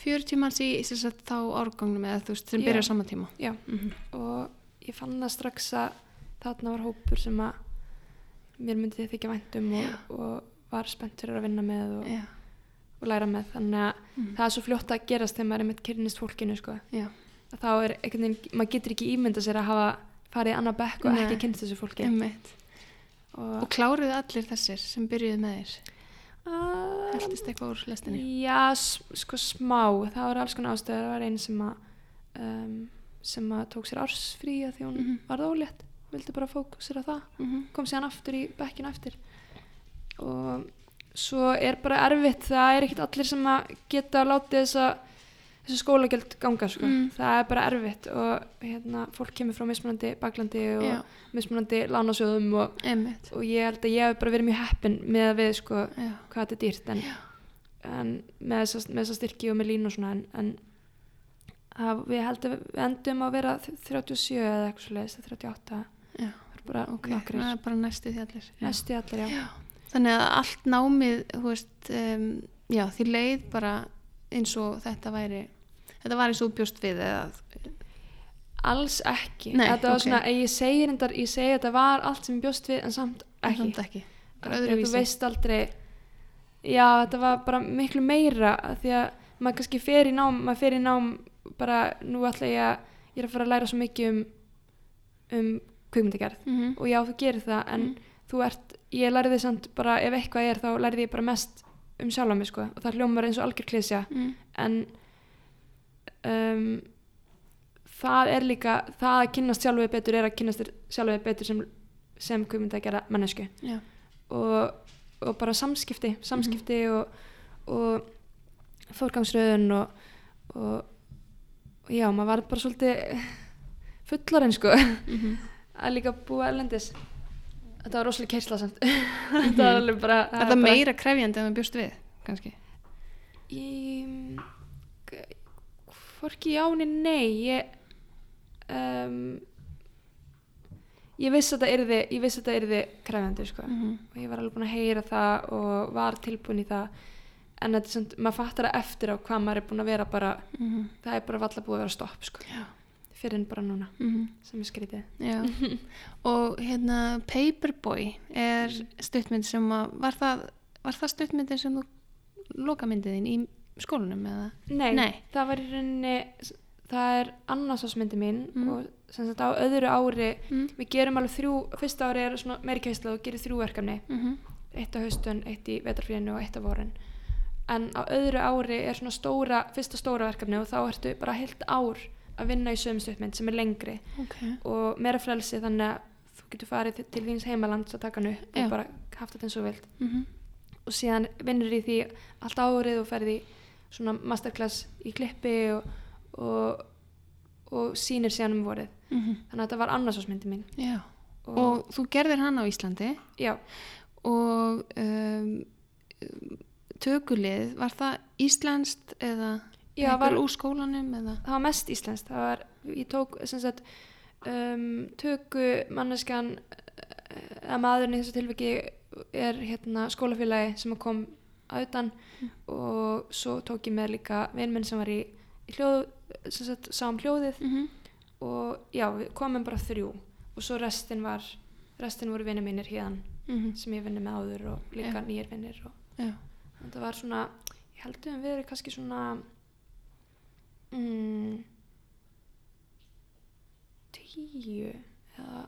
40 manns í sem sagt, þá árgangnum eða þú veist, sem Já. byrjar saman tíma Já. Mhm. og ég fann það strax að þarna var hópur sem að mér myndi þykja væntum og, og var spennt fyrir að vinna með og, og læra með þannig að Mhm. það er svo fljótt að gerast þegar maður er með kyrnist fólkinu sko. að þá er einhvern veginn, maður getur ekki ímynda sér að hafa farið annað bekk og Nei. ekki kynst þessu fólki einmitt og, Og kláruðu allir þessir sem byrjuðu með þér? Uh, Heldist eitthvað úr lestinni? Já, sko smá. Það var alls konar ástöður, það var einn sem að um, sem að tók sér ársfrí að því hún Mhm. varð ólétt. Vildi bara fókusera það. Mhm. kom síðan aftur í bekkinu eftir. Og svo er bara erfitt. Það er ekkert allir sem að geta látið þessa þessu skólagjöld ganga sko. Mm. það er bara erfitt og hérna, fólk kemur frá mismunandi baklandi og Já, mismunandi lánasjóðum og, og ég held að ég hef bara verið mjög heppin með að við sko, Já, hvað þetta er dýrt en, en með þessa, styrki og með lín og svona en, en að við heldum við endum að vera 37 eða eitthvað svo leiðist 38 já, bara ok, nokkrir það er bara næstu því allir Já. næstu allir. Þannig að allt námið, veist, um, því leið bara eins og þetta væri, þetta var eins og bjóst við eða, alls ekki. Nei, þetta var ok. svona, ég segi reyndar ég segi þetta var allt sem ég bjóst við en samt ekki, samt ekki, þú veist aldrei. Já, þetta var bara miklu meira því að maður kannski fer í nám maður fer í nám bara nú ætla ég að ég er að fara að læra svo mikið um um kvikmyndagerð. Mhm. og já, þú gerir það en Mm. þú ert, ég lærði samt bara ef eitthvað er þá lærði ég bara mest um sjálfa mig sko. Og það hljómar eins og algjör klísja Mm. en um, það er líka það að kynnast sjálfu þér betur er að kynnast þér sjálfu þér betur sem, sem kvikmynd að gera mannesku og, og bara samskipti samskipti Mhm. og, og fórgangsröðun og, og, já, maður var bara svolítið fullarinn sko Mhm. að líka búa erlendis þetta var rosalega keisla samt þetta var alveg bara er það meira krefjandi en þú bjóst við, kannski? Í, hvorki jáni nei ég um, ég vissi að þetta ég að yrði krefjandi sko. Mhm. og ég var alveg búin að heyra það og var tilbúin í það en þetta er samt, maður fattar það eftir á hvað maður er búin að vera bara Mhm. það er bara valla búið að vera stopp sko. Já. fyrir en bara núna Mhm. sem er skrítið Já, og hérna Paperboy er stuttmynd sem að, var það, var það stuttmyndin sem þú lokamyndið þín í skólanum eða? Nei, Nei. það var í rauninni það er annarsásmyndi mín Mm. og sem sagt á öðru ári Mm. við gerum alveg þrjú, fyrsta ári er svona meiri keisla og gerir þrjú verkefni Mm eitt á haustun, eitt í vetarfríðinu og eitt á vorin en á öðru ári er svona stóra, fyrsta stóra verkefni og þá ertu bara heilt ár að vinna í sömu stuttmynd sem er lengri Ok, og meira frelsi þannig að þú getur farið til, þíns heimalands að taka hann upp og bara haft þetta eins og vilt mm og síðan vinnur í því allt árið og ferði í svona masterclass í klippi og, og, og sýnir síðan um vorið. Þannig að þetta var annarsásmyndi mín. Já. Og, og þú gerðir hann á Íslandi? Já, og um, tökulið, var það íslenskt eða Já, var- úr skólanum eða? það var mest íslenskt. Það var, ég tók sem sagt um, töku manneskan eða maðurinn í þessu tilviki er hérna skólafélagi sem kom að utan og svo tók ég með líka vinn minn sem var í, í hljóð sem sagt sá um hljóðið Mm og já, við komum bara þrjú og svo restin var restin voru vinni mínir hérna -hmm. sem ég vinni með áður og líka Já. nýjir vinnir og Já, þetta var svona ég held að við verið kannski svona mm, tíu eða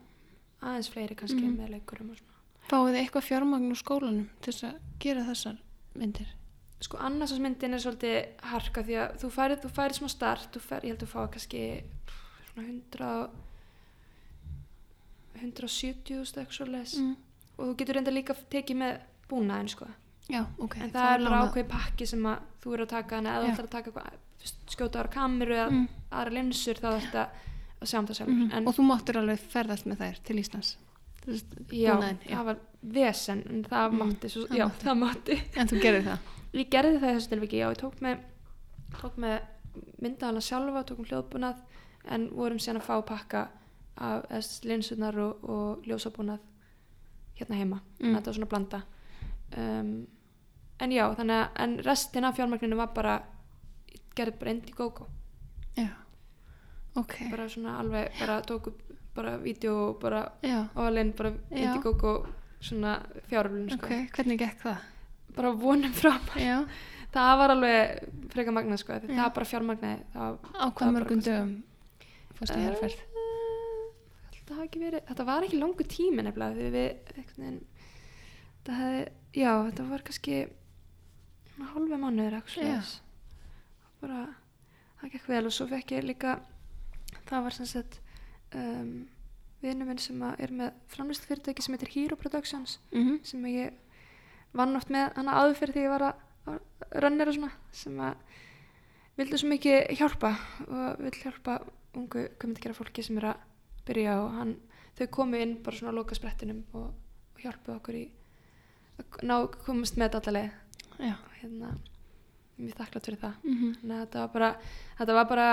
aðeins fleiri kannski Mhm. með leikurum og svona fáið þið eitthvað fjármagn úr skólanum til að gera þessar myndir? sko annarsásmyndin er svolítið harka því að þú færið, þú færið smá start þú færið, ég held að þú fáið kannski svona 100 170 eitthvað svo les Mm. og þú getur reynda líka tekið með búnaðin sko Já, ok. en það, er bara lánað. ákveð pakki sem að þú eru að taka en eða þú ætlar að taka eitthvað, skjóta ára kameru eða Mm. aðra linsur þá þetta að sjá um það sjálfur Mhm. en Og þú máttur alveg ferðast með þær til Íslands? Veist, já, búnaðinn, já. það var vesen en það Mm, mátti, svo, það já, mátti. það mátti En þú gerði það? ég gerði það þessu tilviki, já, ég tók með tók með myndaðana sjálfa tókum hljóðbúnað en vorum síðan að fá pakka af þess linsunar og, og ljósabúnað hérna heima Mm. þetta var svona blanda um, en já, þannig að en restin af fjármagninu var bara gerði bara Indiegogo já, ok bara svona alveg, bara tók upp bara vídeo og bara alveg bara. Indiegogo svona fjáröflun sko. ok, hvernig gekk það? bara vonum fram það var alveg frekar magnað sko, það var bara var á hvað var mörgum dögum fórst í herferð? Eh, þetta ekki verið þetta var ekki langu tími nefnilega því við veginn það hefði, já, þetta var kannski halva mánuður eitthvað það gekk vel og svo fekk ég líka það var sem sagt um, vinnu minn sem er með framlýslu fyrirtæki sem heitir Hero Productions Mm sem að ég vann oft með hana áður fyrir því ég var að, rönnir og svona sem að vildi svo mikið hjálpa og vill hjálpa ungu komendikera fólki sem er að byrja og hann, þau komu inn bara svona á loka sprettinum og, og hjálpu okkur í að ná komast með já, og hérna mjög þakklátt fyrir það mm að þetta var bara, þetta var bara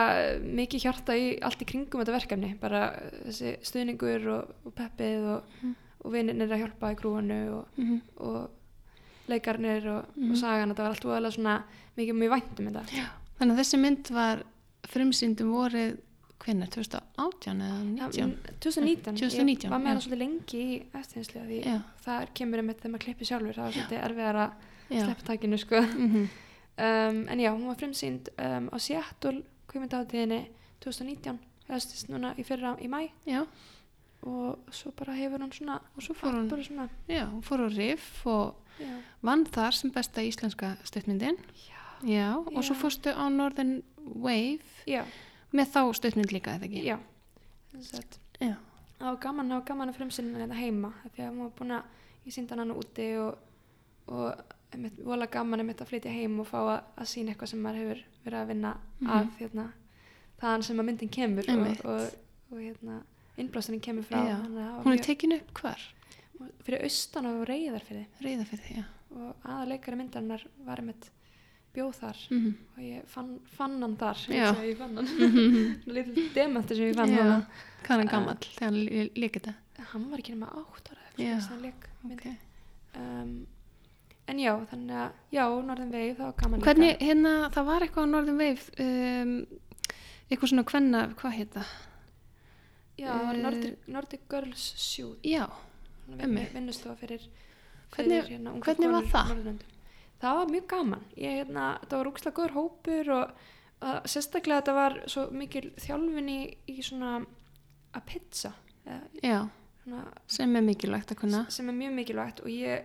mikið hjarta í allt í kringum þetta verkefni, bara þessi stuðningur og, og peppið og, Mhm. og vinnir að hjálpa í grúanu og, og leikarnir og, Mhm. og sagan, þetta var allt voðalega svona mikið mjög vænt um þetta. þannig að þessi mynd var frumsýndum vorið hvenær, 2018 eða 19? 2019, 2019, ég var með það svolítið lengi í eftirhinslega því Já. það kemur einmitt þegar maður klippir sjálfur, það var svolítið erfiðar að já, sleppa takinu sko. Um, en já, hún var frumsýnd um, á Seattle kvikmyndahátíðinni 2019 eða styrst núna í fyrra í mæ já, og svo bara hefur hún svona og svo fór hún, svona já, hún fór á riff og já, vann þar sem besta íslenska stuttmyndin. Já, og svo fórstu á Northern Wave já, með þá stuttmynd líka, eða ekki? já. Það var gaman, gaman að frumsýna þetta heima af því að hún var búin að ég sýndi hann úti og, og vola gaman einmitt að flytja heim og fá að, að sína eitthvað sem maður hefur verið að vinna Mhm. að hérna, þaðan sem að myndin kemur og, og, og hérna, innblásinni kemur frá að það hún er mjög- tekin upp hvar? fyrir austan og reyðar fyrir Reyða fyrir því, já og aðaleikari myndarinnar var einmitt bjóð þar mm og ég fann, fann hann þar ég, Já. segi, ég fann hann lítil demanti sem ég fann hann hvað er hann gammal þegar hann líka þetta? hann var ekki nema átt ára eftir hann leik mynd. Okay. um, en já, þannig að já, Norðan Veif, það var gaman Hvernig, líka hérna, það var eitthvað á Northern Wave um, eitthvað svona hvenna, hvað heit það? já, eh, Nordic, Nordic Girls Shoot Já, einmitt. vinnustofa fyrir, Hvernig- fyrir hérna, hvernig var það? Norðurlöndum. það var mjög gaman ég, hérna, það var úkslega góður hópur og uh, sérstaklega þetta var svo mikil þjálfin í, í svona að pizza eða, já, svona, sem er mikilvægt að kunna sem er mjög mikilvægt og ég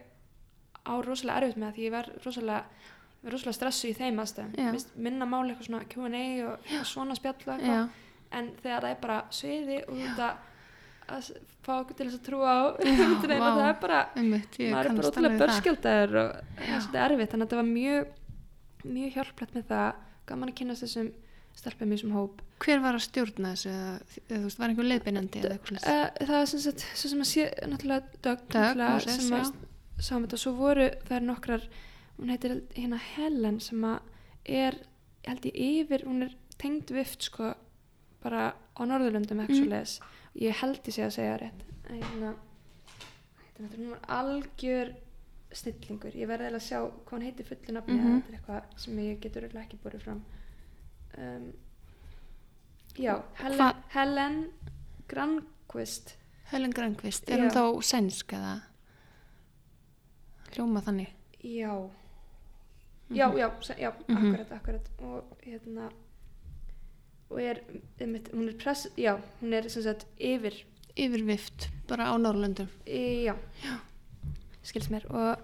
á rosalega erfitt með því ég var rosalega rosalega stressu í þeim aðstæðum Já. Minna máli eitthvað svona Q&A og eitthvað svona spjalla Já, eitthvað. en þegar það er bara sviði og þetta að fá okkur til þess að trúa á Já, vá. það er bara einmitt, maður er bara ótrúlega börskjöldaður og það er svolítið erfitt þannig að þetta var mjög mjög hjálplegt með það gaman að kynast þessum stelpum í þessum hóp Hver var að stjórna þessu eða, þú veist, var einhver eitthvað sless? uh, það er sem sem að sé náttúrulega Dögg Dögg, náttúrulega, Moses, sem að já. Sáum þetta. Svo voru það er nokkrar hún heitir hérna Helen sem að er held ég yfir hún er tengd vift sko bara á Norðurlöndum eitthvað Mm. svo leis ég held ég sé að segja rétt. Hérna hún var algjör snillingur. Ég verði eiginlega að sjá hvað hún heitir fullu nafni Mhm. þetta er eitthvað sem ég getur ekki borið fram. Um, já Helen, Hva- Helen Granqvist. Helen Gröngvist, er Já. hún þá sænsk eða hljóma þannig? Já. Já, já, se- já, Mhm. akkurat, akkurat. Og hérna og er, einmitt, hún er press já, hún er sem sagt yfir Yfir vift, bara á Norrlöndum í, já, skils mér og,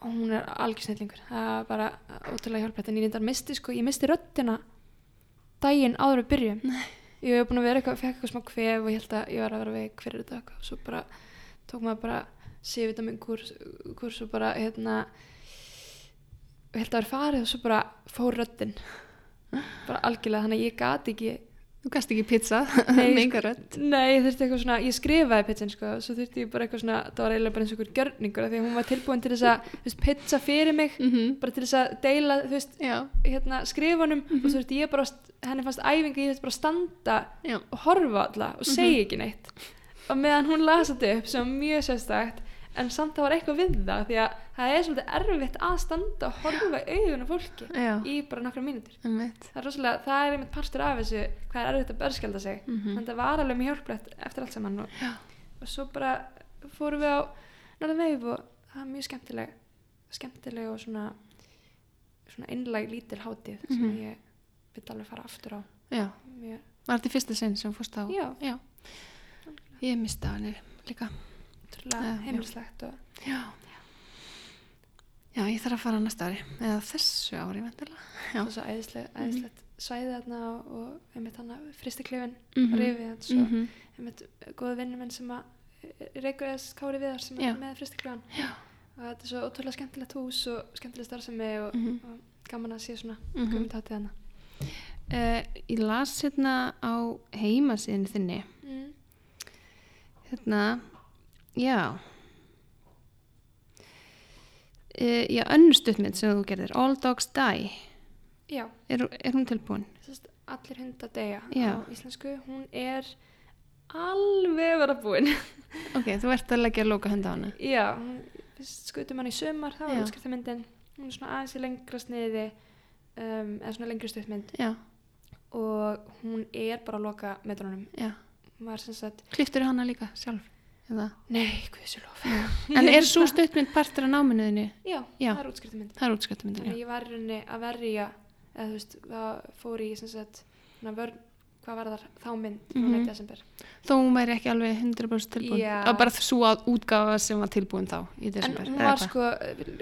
og hún er algjör snillingur. Það er bara ótrúlega hjálprætt en ég reyndar misti sko, ég misti röddina daginn áður byrjum Nei. ég hef búin að vera eitthvað, fekk eitthvað smá kvef og ég held að ég var að vera veik fyrir þetta og svo bara tók maður bara C-vitamin kurs, kurs og bara hérna held að vera farið og svo bara fór röddin. Bara algjörlega þannig að ég gati ekki Þú gast ekki pizza, með enga rödd. Nei, ég þurfti eitthvað svona, ég skrifaði pizzan sko, svo þurfti ég bara eitthvað svona, það var eiginlega bara eins og einhver gjörningur því að hún var tilbúin til þess að, þú veist, pizza fyrir mig, mm bara til þess að deila, þú veist, hérna, skrifunum og svo þurfti ég bara, henni fannst æfinga, ég þurfti bara að standa já, og horfa alla og segja ekki neitt. Og meðan hún las þetta upp sem mjög sérstakt en samt það var eitthvað við það því að það er svolítið erfitt að standa og horfa af fólki já, í bara nokkra einmitt. Það er rosalega, það er einmitt partur af þessu hvað er erfitt að börskjalda sig. Mhm. þannig að það var alveg mjög hjálplegt eftir allt saman og, og svo bara fórum við á Norðan Veif og það var mjög skemmtileg skemmtileg og svona svona einlæg lítil hátíð sem Mhm. ég vil alveg fara aftur á. Var þetta fyrsta sinn sem fórst á? Já, já. ég mista hann líka já. heimilislegt og já já, ég þarf að fara næsta ári eða þessu ári vendilega Já. það er svo æðisleg, æðislegt svæði þarna og, og einmitt hann að fristiklefin Mhm. og rifið hann svo Mhm. einmitt góða vinnuminn sem að reykur eða kári viðar sem Já. er með fristiklefan Já. og þetta er svo ótrúlega skemmtilegt hús og skemmtileg starfsemi og, Mhm. og gaman að sé svona Mhm. mm -hmm. gummitattið hana Uh, ég las hérna á heimasíðinu þinni mm. hérna, já. Uh, já, önnur stuttmynd sem þú gerðir All Dogs Die. Já, er, er hún tilbúin? sérst, allir hunda deyja Já. á íslensku, hún er alveg vera búin. Ok, þú ert að leggja að lóka hunda á hana. Já, skutum hann í sömar það Já. var útskriftamyndin hún er svona aðeins í lengra sniði um, eða svona lengri stuttmynd. Já, og hún er bara að loka metrunum. Já, kliftur hana líka sjálf eða? nei, guðsjólof en er svo stuttmynd partur af náminuðinu já, Já. það er útskriftamynd það er þannig já ég var rauninni að verja eða þú veist, það fór í sagt, vörn, hvað var þar þá mynd mm. -hmm. desember þó hún væri ekki alveg 100% tilbúin Já. og bara svo að útgáfa sem var tilbúin þá í desember en hún var sko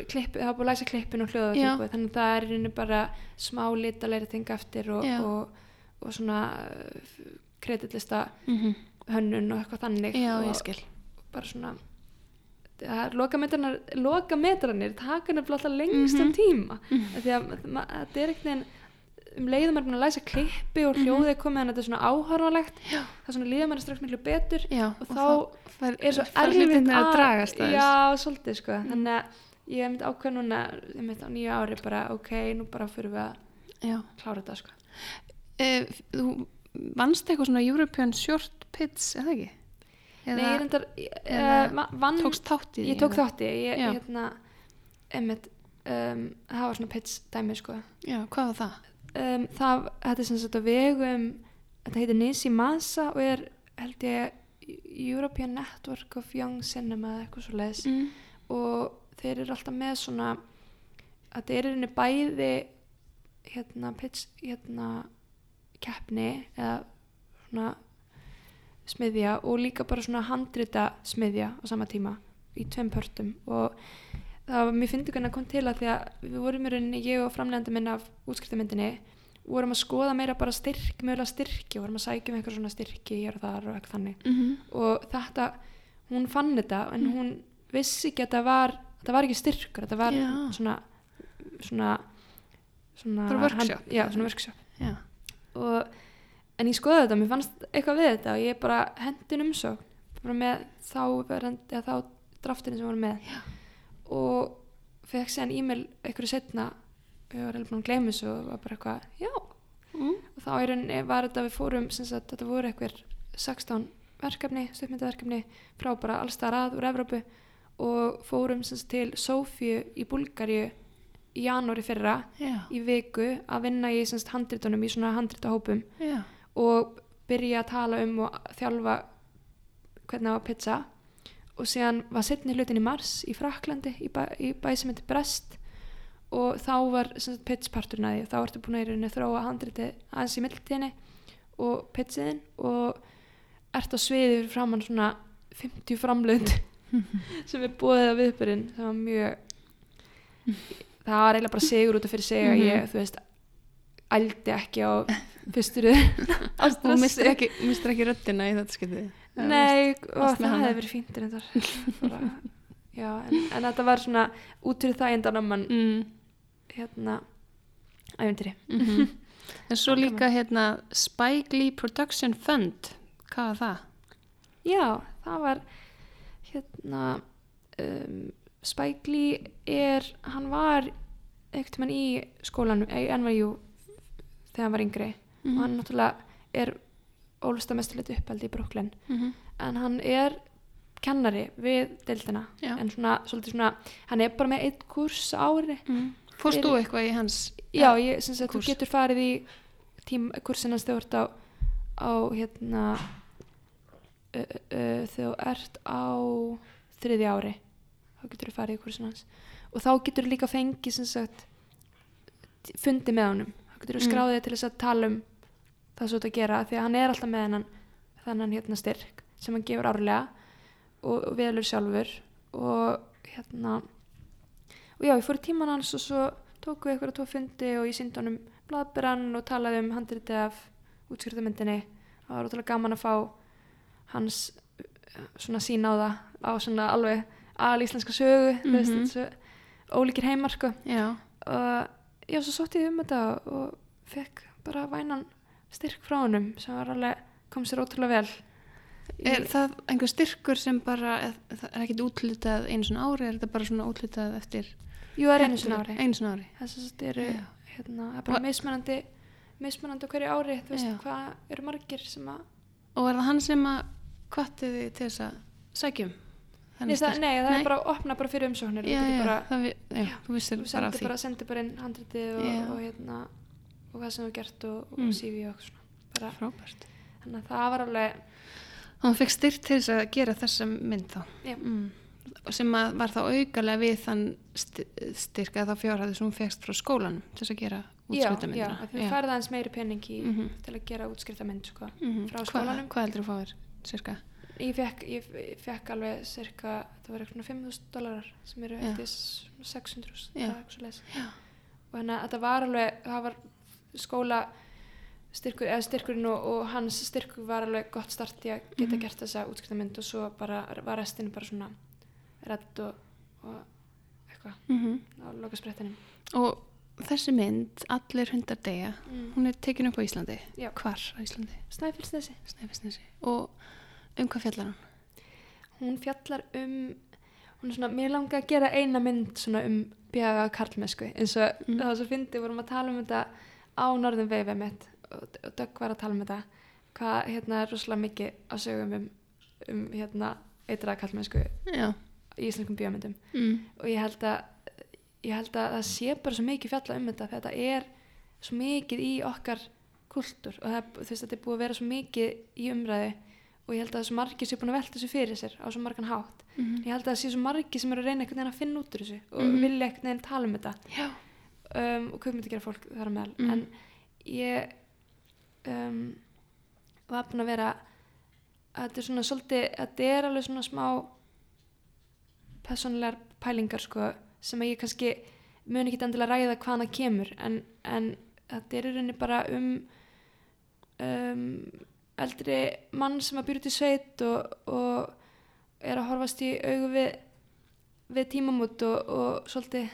klippi, það var búið að læsa klippin og hljóða Já. tilbúið þannig að það er rauninni bara smá litalegri ting eftir og, og, og svona kreditlista Mhm. hönnun og eitthvað þannig já, og ég skil bara svona lokametranir, lokametranir taka nefnilega alltaf lengstan Mhm. tíma Mhm. Af því að þetta er ekkert um leiðum er að læsa klippi og Mhm. hljóðið er komið en þetta er svona áhörnulegt Já. það er svona líður maður strax miklu betur já, og þá fær, er svo erfitt hlutirnir að dragast aðeins. já, svolítið sko þannig að ég hef myndi ákveð núna ég myndi á nýju ári bara ok, nú bara fyrir við að já. klára þetta sko Uh, þú vannst eitthvað svona European Short Pits, eða ekki? Nei, ég reyndar uh, vann, tókst þátt í því? ég tók eða? þátti ég, Já. hérna, einmitt um, það var svona pits dæmi sko Já, hvað var það? um, það, þetta er sem sagt á vegum þetta heitir Nisi Masa og er held ég European Network of Young Cinema eða eitthvað svo leiðis Mm. og þeir eru alltaf með svona að þeir eru inni bæði hérna, pitch, hérna keppni eða svona smiðja og líka bara svona handrita smiðja á sama tíma í tveim pörtum og það var mér hvernig að kom til að því að við vorum í rauninni, ég og framlegandi minn af útskriftamyndinni vorum að skoða meira bara styrk, mögulega styrki og vorum að sækja um eitthvað svona styrki hér og þar og eitthvað þannig Mm -hmm. og þetta, hún fann þetta en Mm. hún vissi ekki að það var það var ekki styrkur, þetta var Já. svona svona svona, hand- já, svona workshop Já, og, en ég skoði þetta, mér fannst eitthvað við þetta og ég bara hendin um svo bara með þá, eða þá draftinu sem voru með Já. og fekk séðan e-mail einhverju setna ég var alveg búin að gleyma þessu og var bara eitthvað, já mm. og þá í rauninni var þetta við fórum sem sagt, þetta voru eitthvað 16 verkefni, stuðmyndaverkefni frá bara allstað að úr Evrópu og fórum sem sagt, til Sofíu í Búlgaríu í janúari fyrra já, í viku að vinna í sem sagt, handritunum í svona handritahópum já. Og byrja að tala um og þjálfa hvernig á að pizza og síðan var setni hlutin í mars í Fraklandi í, bæ, í bæ sem heitir Brest. Og þá var pizzparturinn að því. Og þá ertu búin að rauninni þróa handriti aðeins í mildtíðinni og pizziðin og ert á sviði fyrir framann svona 50 framlönd sem er búið að viðbyrinn það var mjög það var eiginlega bara sigur út af fyrir sig að Mhm. ég, þú veist ældi ekki á fyrsturu á Þú stressi. mistir ekki, mistir ekki röddina í þetta skiptið? Nei, og það hefði verið fínt reyndar. Bara, já, en, en þetta var svona út fyrir það endan að mann mm. hérna æfintýri Mm En svo líka hérna Spike Lee Production Fund Hvað var það? Já, það var hérna um, Spike Lee er hann var ekkert mann í skólanum NYU þegar hann var yngri Mhm. og hann náttúrulega er ólust að mestuleitt uppaldi í Brooklyn mm -hmm. en hann er kennari við deildina Já. en svona, svona, hann er bara með eitt kurs ári mm. Fórst þú eitthvað í hans Já, ég syns að þú getur farið í tím, kursin hans þegar þú ert á, á hérna uh, uh, þegar þú ert á þriði ári þá getur þú farið í kursin hans og þá getur þú líka fengið sagt fundi með honum getur þú skráðið til þess að tala um það svo þetta að gera því að hann er alltaf með hennan þannan hérna styrk sem hann gefur árlega og, og velur sjálfur og hérna og já, ég fór í tíman hans og svo tóku við eitthvað tvo fundi og ég síndi honum blaðberann og talaði um handriti af útskriftamyndinni og það var ótrúlega gaman að fá hans svona sín á það á svona alveg al íslenska sögu mm Mhm. -hmm. svo ólíkir heimar sko og já, svo sótti ég um þetta og fekk bara vænan styrk frá honum sem var alveg, kom sér ótrúlega vel er það einhver styrkur sem bara, er, það ekkit útlitað einu svona ári, er þetta bara svona útlitað eftir Jú, það er einu sinni ári Einu svona ári þess að þetta eru Já. hérna, það er bara mismunandi mismunandi hverju ári þú veist Já. hvað eru margir sem að Og er það hann sem að hvatti þig til þess að sækjum? Nei það, nei, það Nei. er bara að opna bara fyrir umsóknir Já, þú já, bara, það vi, já, þú vissir þú bara því bara, sendir bara inn handritið og, Já. og hérna og hvað sem þú gert og, og Mm. CV og svona Frábært þannig að það var alveg Og hann fekk styrt til þess að gera þessa mynd þá Já. mm. Og sem var þá aukalega við þann st styrk að þá fjárhæði sem hún fegst frá skólanum til þess að gera já, já, útskriftamyndina að þú færði aðeins meiri pening í, Mhm. til að gera útskriftamynd sko. Mhm. frá skólanum. Hvað heldur þú fáir, cirka? Ég, fekk, ég, fekk alveg cirka, það var eitthvað 5.000 dólarar sem eru eftir 600 Já. eða eitthvað svo leis Já. og þannig að þetta var alveg það var skóla styrkur, eða styrkurinn og, og hans styrkur var alveg gott start í að geta Mhm. gert þessa útskriftamynd og svo bara var restin bara svona redd og, og eitthvað Mm á lokasprettinum Og þessi mynd, Allir hundar deyja, mm. hún er tekin upp á Íslandi. Já. Hvar á Íslandi? Snæfellsnesi. Og um hvað fjallar hann? hún fjallar um hún er svona, mér langar að gera eina mynd svona um bjaga karlmesku eins og Mm. það svo fyndi, vorum að tala um þetta á norðum veifið mitt og, og Dögg var að tala um þetta hvað hérna er rosalega mikið á sögum um, um hérna eitraða karlmesku Já. í íslenskum bíómyndum Mm. og ég held að ég held að það sé bara svo mikið fjalla um þetta þetta er svo mikið í okkar kultúr og það, þú veist, þetta er búið að vera svo mikið í umræði og ég held að þessu margir sé búin að velta þessu fyrir sér á svo margan hátt Mm. ég held að það sé svo margir sem eru að reyna einhvern veginn að finna út úr þessu og Mhm. vilja einhvern veginn tala um þetta um, og hvað myndi gera fólk þar á meðal Mhm. en ég um, var búin að vera að þetta er svona svolítið þetta er alveg svona smá personlegar pælingar sko, sem að ég kannski mun ekki endilega ræða hvaðan það kemur en, en þetta er í rauninni bara um um eldri mann sem að byrja út í sveit og, og er að horfast í augu við, við tímamút og, og svolítið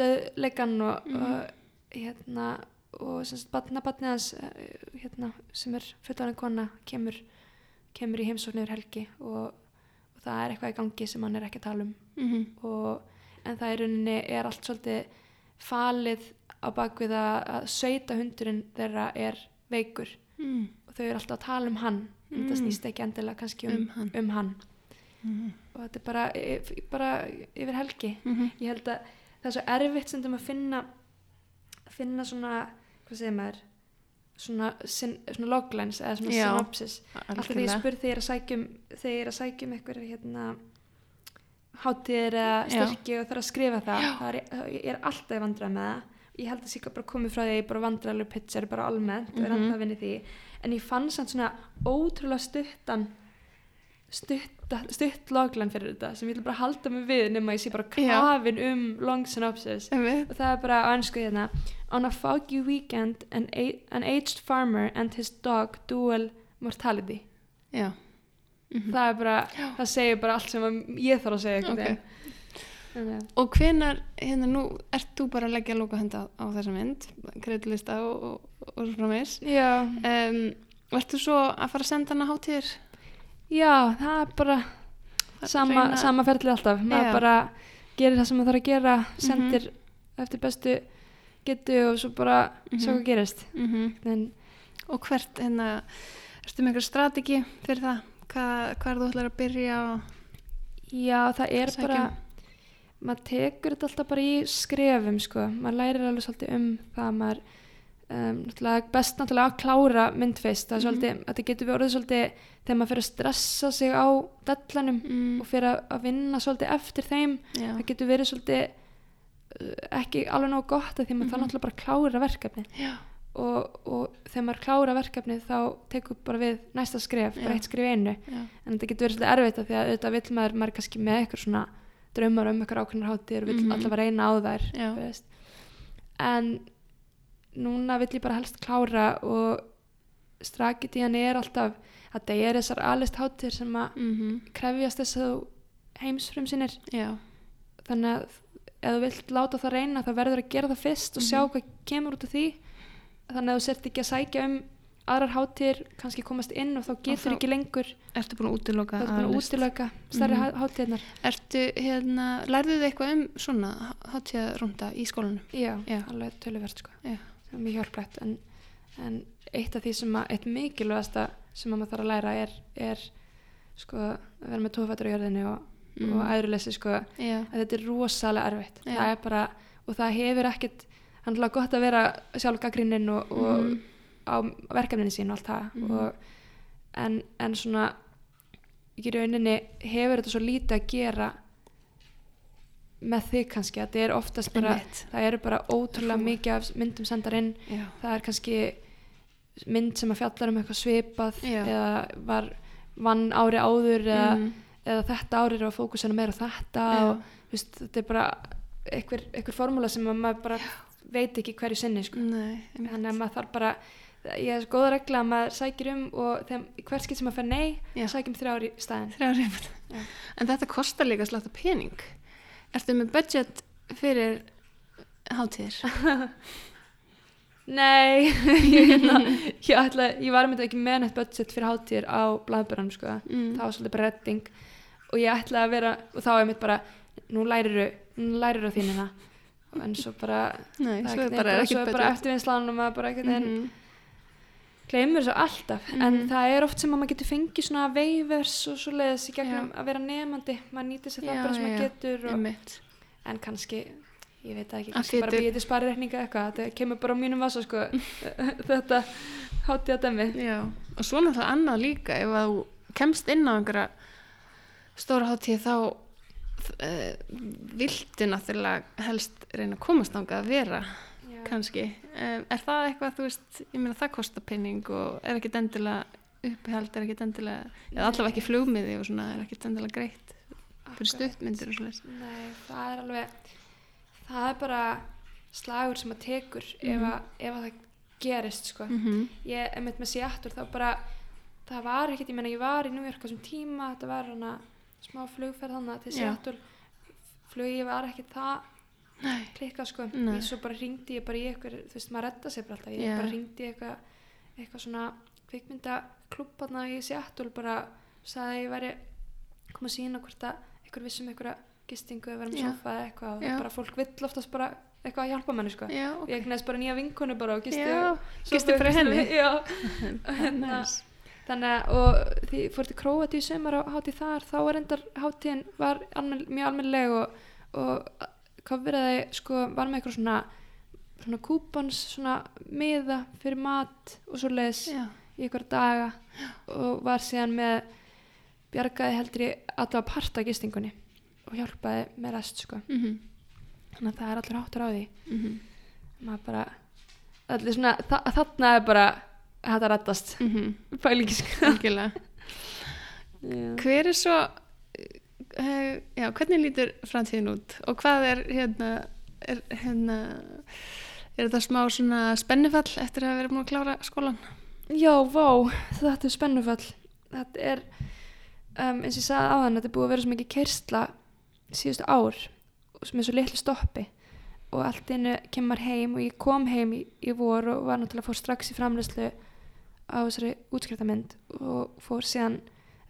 döðleikan og, Mhm. og hérna og sem sagt batna batni hans eh, hérna, sem er fullorðin kona kemur, kemur í heimsókn yfir helgi og, og það er eitthvað í gangi sem hann er ekki að tala um Mm og, en það í rauninni er allt svolítið falið á bakvið að, að sveita hundurinn þeirra er veikur mm. Þau eru alltaf að tala um hann Mm. snýst ekki endilega kannski um, Um hann. um hann. Mm. og þetta er bara, y- bara yfir helgi Mm ég held að það er svo erfitt sem að finna finna svona hvað segir maður svona, svona loglines eða svona Já, synopsis alltaf þegar ég Algjörlega. spurði þegar ég er að sækjum þegar ég er að sækjum einhver hérna hátíðir eða Já. styrki og þarf að skrifa það það er, ég er alltaf í vandræð með það ég held að ég bara komið frá því að ég bara vandræðalur pitcher bara almennt og er Mhm. alltaf að vinna í því en ég fann samt svona ótrúlega stuttan stutt, stutt logline fyrir þetta sem ég vil bara halda mig við nema ég sé bara Já. kafin um long synopsis og það er bara á ennsku hérna on a foggy weekend an, an aged farmer and his dog duel mortality Já. Mhm. það er bara, það segir bara allt sem að ég þarf að segja einhvern Ok. veginn Þannig að- Og hvenar, hérna nú, ert þú bara að leggja lóka henda á, á þessa mynd, kredilista og, og, og svo framins. já, Um, Vertu svo að fara að senda hana hátíðir? já, það er bara sama, reyna- sama ferlið alltaf maður Já. bara gerir það sem maður þarf að gera sendir eftir bestu getu og svo bara Mhm. sjá hvað gerist Mm en Og hvert, hérna, ertu með einhver strategi fyrir það? hvað, hvað er þú ætlar að byrja og Já, það er Sækja bara. Maður tekur þetta alltaf bara í skrefum sko, maður lærir alveg svolítið um það maður um, náttúrulega best náttúrulega að klára mynd fyrst. Það svolítið, þetta getur við orðið svolítið þegar maður fyrir að stressa sig á dellanum mm, og fyrir að, að vinna svolítið eftir þeim já, það getur verið svolítið uh, ekki alveg nóg gott því maður Mhm. þarf náttúrulega bara að klára verkefni og, og þegar maður klára verkefni þá tekur bara við næsta skref, bara Já. eitt skref einu. Já, en þetta getur verið svolítið erfitt af því að auðvitað vill maður, maður draumar um eitthvað ákveðnar hátíðir og vill Mhm. allavega reyna á þær en núna vill ég bara helst klára og strakitíðan er alltaf að það er þessar alist hátíðir sem að mhm, krefjast þess að þú heimsfrum sinir já, þannig að ef þú vilt láta það reyna þá verður að gera það fyrst og sjá Mhm. hvað kemur út af því. Þannig að þú sért ekki að sækja um aðrar hátíðir, kannski komast inn og þá getur þá- ekki lengur ertu búin að útiloka útilöka stærri mm hátíðnar Ertu, hérna, lærðu þið eitthvað um svona hátíðarúnda í skólanum? já, Já. alveg töluvert sko. Það er mjög hjálplegt en, en eitt af því sem að eitt mikilvægasta sem að maður þarf að læra er, er sko að vera með tófættur á jörðinni og, Mm. og æðruleysi sko. Já, að þetta er rosalega erfitt. Það er bara, og það hefur ekkit hann er gott að vera sjálf gaggrinnin og, og Mhm. Á verkefninu sín og allt það Mhm. og, en, en svona í rauninni hefur þetta svo lítið að gera með þig kannski, að þetta er oftast bara Einmitt. það eru bara ótrúlega mikið af myndum sendar inn já, það er kannski mynd sem að fjallar um eitthvað svipað Já. eða var vann ári áður eða, Mhm. eða þetta ári er að fókusina meira á þetta Já. og veist, þetta er bara einhver, einhver formúla sem að maður bara veit ekki hverju sinni sko. Nei, þannig að maður þarf bara ég er svo góða regla að maður sækir um og þegar hvert skipt sem maður fer nei sækjum þrjár í staðin Þrjár einmitt. Já. En þetta kostar líka slátt af pening. Ertu með budget fyrir hátíðir? nei ég, hérna, ég, ætla, ég var myndið ekki með neitt budget fyrir hátíðir á blaðbjörnum sko. Mm. það var svolítið bara redding og ég ætlaði að vera og þá er mitt bara nú nú læriru þínina en svo bara Nei, það svo er einhvern bara veginn ekki svo er bara budget. eftirvinnslan og maður bara einhvern veginn Mhm. Gleymur þessu alltaf Mhm. en það er oft sem að maður getur fengið svona veivers og svo leiðis í gegnum að vera nefandi maður nýtir sér það Já, bara sem já, maður já. getur og, en kannski ég veit það ekki, Að kannski bara býðið til sparireikninga eitthvað, þetta kemur bara á mínum vasa sko, þetta hátíða dæmi. Já, og svo náttúrulega annað líka ef að þú kemst inn á einhverja stóra hátíð þá uh, viltu náttúrulega helst reyna að komast þangað að vera kannski. Um, er það eitthvað, þú veist, ég meina það kostar penning og er ekkit endilega uppihald, er ekkit endilega, eða allavega ekki flugmiði og svona, er ekkit endilega greitt fyrir stuttmyndir og svoleiðis. Nei, það er alveg það er bara slagur sem að tekur ef, að, ef að það gerist sko. Mm -hmm. ég er með Seattle þá bara það var ekkert, ég meina ég var í New York á þessum tíma, þetta var hana smá flugferð hana til. Seattle flugi var ekkert það Nei. klikkað sko, Nei. ég svo bara ringdi ég bara í eitthvað, þú veist maður redda sér bara alltaf ég Já. bara ringdi í eitthvað eitthvað svona kvikmyndaklúbb hana í Seattle bara sagði ég væri koma að sína hvort að eitthvað vissum eitthvað gistingu með Já. sofa eða eitthvað og bara fólk vill oftast bara eitthvað að hjálpa manni sko Já, ég eignast bara nýja vinkonu bara og gisti Já, gistu gistum henni. hérna, Nice. þannig að því fór til Króati í sumar á hátíð þar þá var endar hátíðin var almen, mjög almennileg og, og kofveraði sko var með eitthvað svona svona kúpons, svona miða fyrir mat og svo leis Já, í eitthvað daga og var síðan með bjargaði heldur í allavega parta gistingunni og hjálpaði með rest sko. Mhm, þannig að það er allur háttur á því. Mhm, maður bara allir svona, þa þarna er bara þetta pælingi sko. Algjörlega. Já. Hver er svo, já, hvernig lítur framtíðin út? Og hvað er hérna, er hérna, er þetta smá svona spennufall eftir að vera búin að klára skólan? Já, vá, þetta er spennufall. Þetta er um, eins og ég sagði á þann, þetta er búið að vera svo mikið keirsla síðustu ár er svo litlu stoppi. Og allt innu kemur heim og ég kom heim í, í vor og var náttúrulega fór strax í framleyslu á þessari útskriftamynd og fór síðan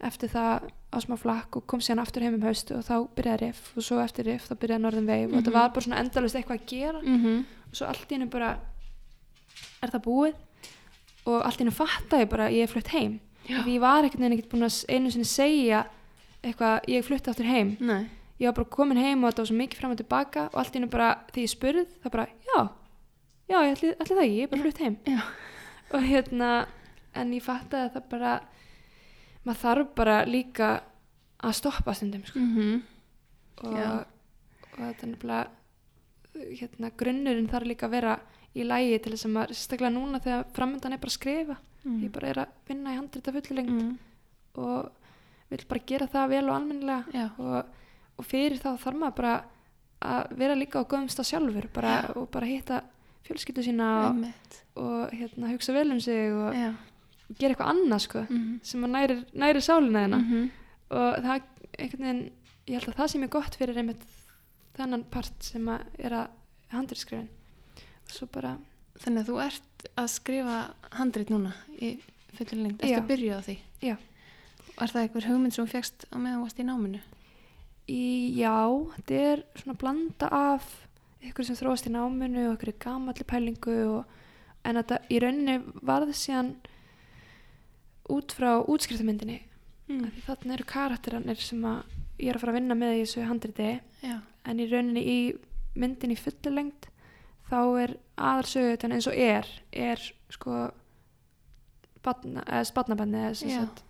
eftir það á smá flakk og kom síðan aftur heim um haust og þá byrjaði riff og svo eftir riff þá byrjaði Northern Wave og þetta Mhm. var bara svona endalust eitthvað að gera -hmm. og svo allt í hennu bara er það búið og allt í hennu fatta ég bara ég er flutt heim því ég var ekkert neginn ekkert búin að einu sinni segja eitthvað, ég flutti aftur heim Nei. ég var bara komin heim og þetta var svo mikið fram og tilbaka og allt í hennu bara, því ég spurð það bara, já, já, ég ætli, ætli það ekki ég er bara flutt heim Já. og hérna, en ég fatt að það bara maður þarf bara líka að stoppa stundum sko. Mm og, Já. og þetta er nefnilega hérna, grunnurinn þarf líka að vera í lægi til þess að maður, sérstaklega núna þegar framöndan er bara að skrifa Mm. ég bara er að vinna í handrita fullulengt Mm. og vil bara gera það vel og almennilega Já. og, og fyrir þá þarf maður bara að vera líka á góðum stað sjálfur bara, og bara hitta fjölskyldu sína og, og hérna, hugsa vel um sig og Já. Gera eitthvað annað sko, Mm. sem að næri, næri sálina þeina Mm og það einhvern veginn, ég held að það sem er gott fyrir einmitt þennan part sem að er að handriðskrifin og svo bara, Þannig að þú ert að skrifa handrit núna í. Ertu Já. að byrja á því? já Er það einhver hugmynd sem þú fegst á meðan þú varst í náminu? í, já, þetta er svona blanda af ykkur sem þróast í náminu og ykkur gamalli pælingu og, en þetta í rauninni varð síðan út frá útskriftamyndinni Mm. Þarna eru karakterannir sem að ég er að fara að vinna með í þessu handriti Já. en í rauninni í myndin í fullu lengt þá er aðarsögutan eins og er er sko barna, eða sem sagt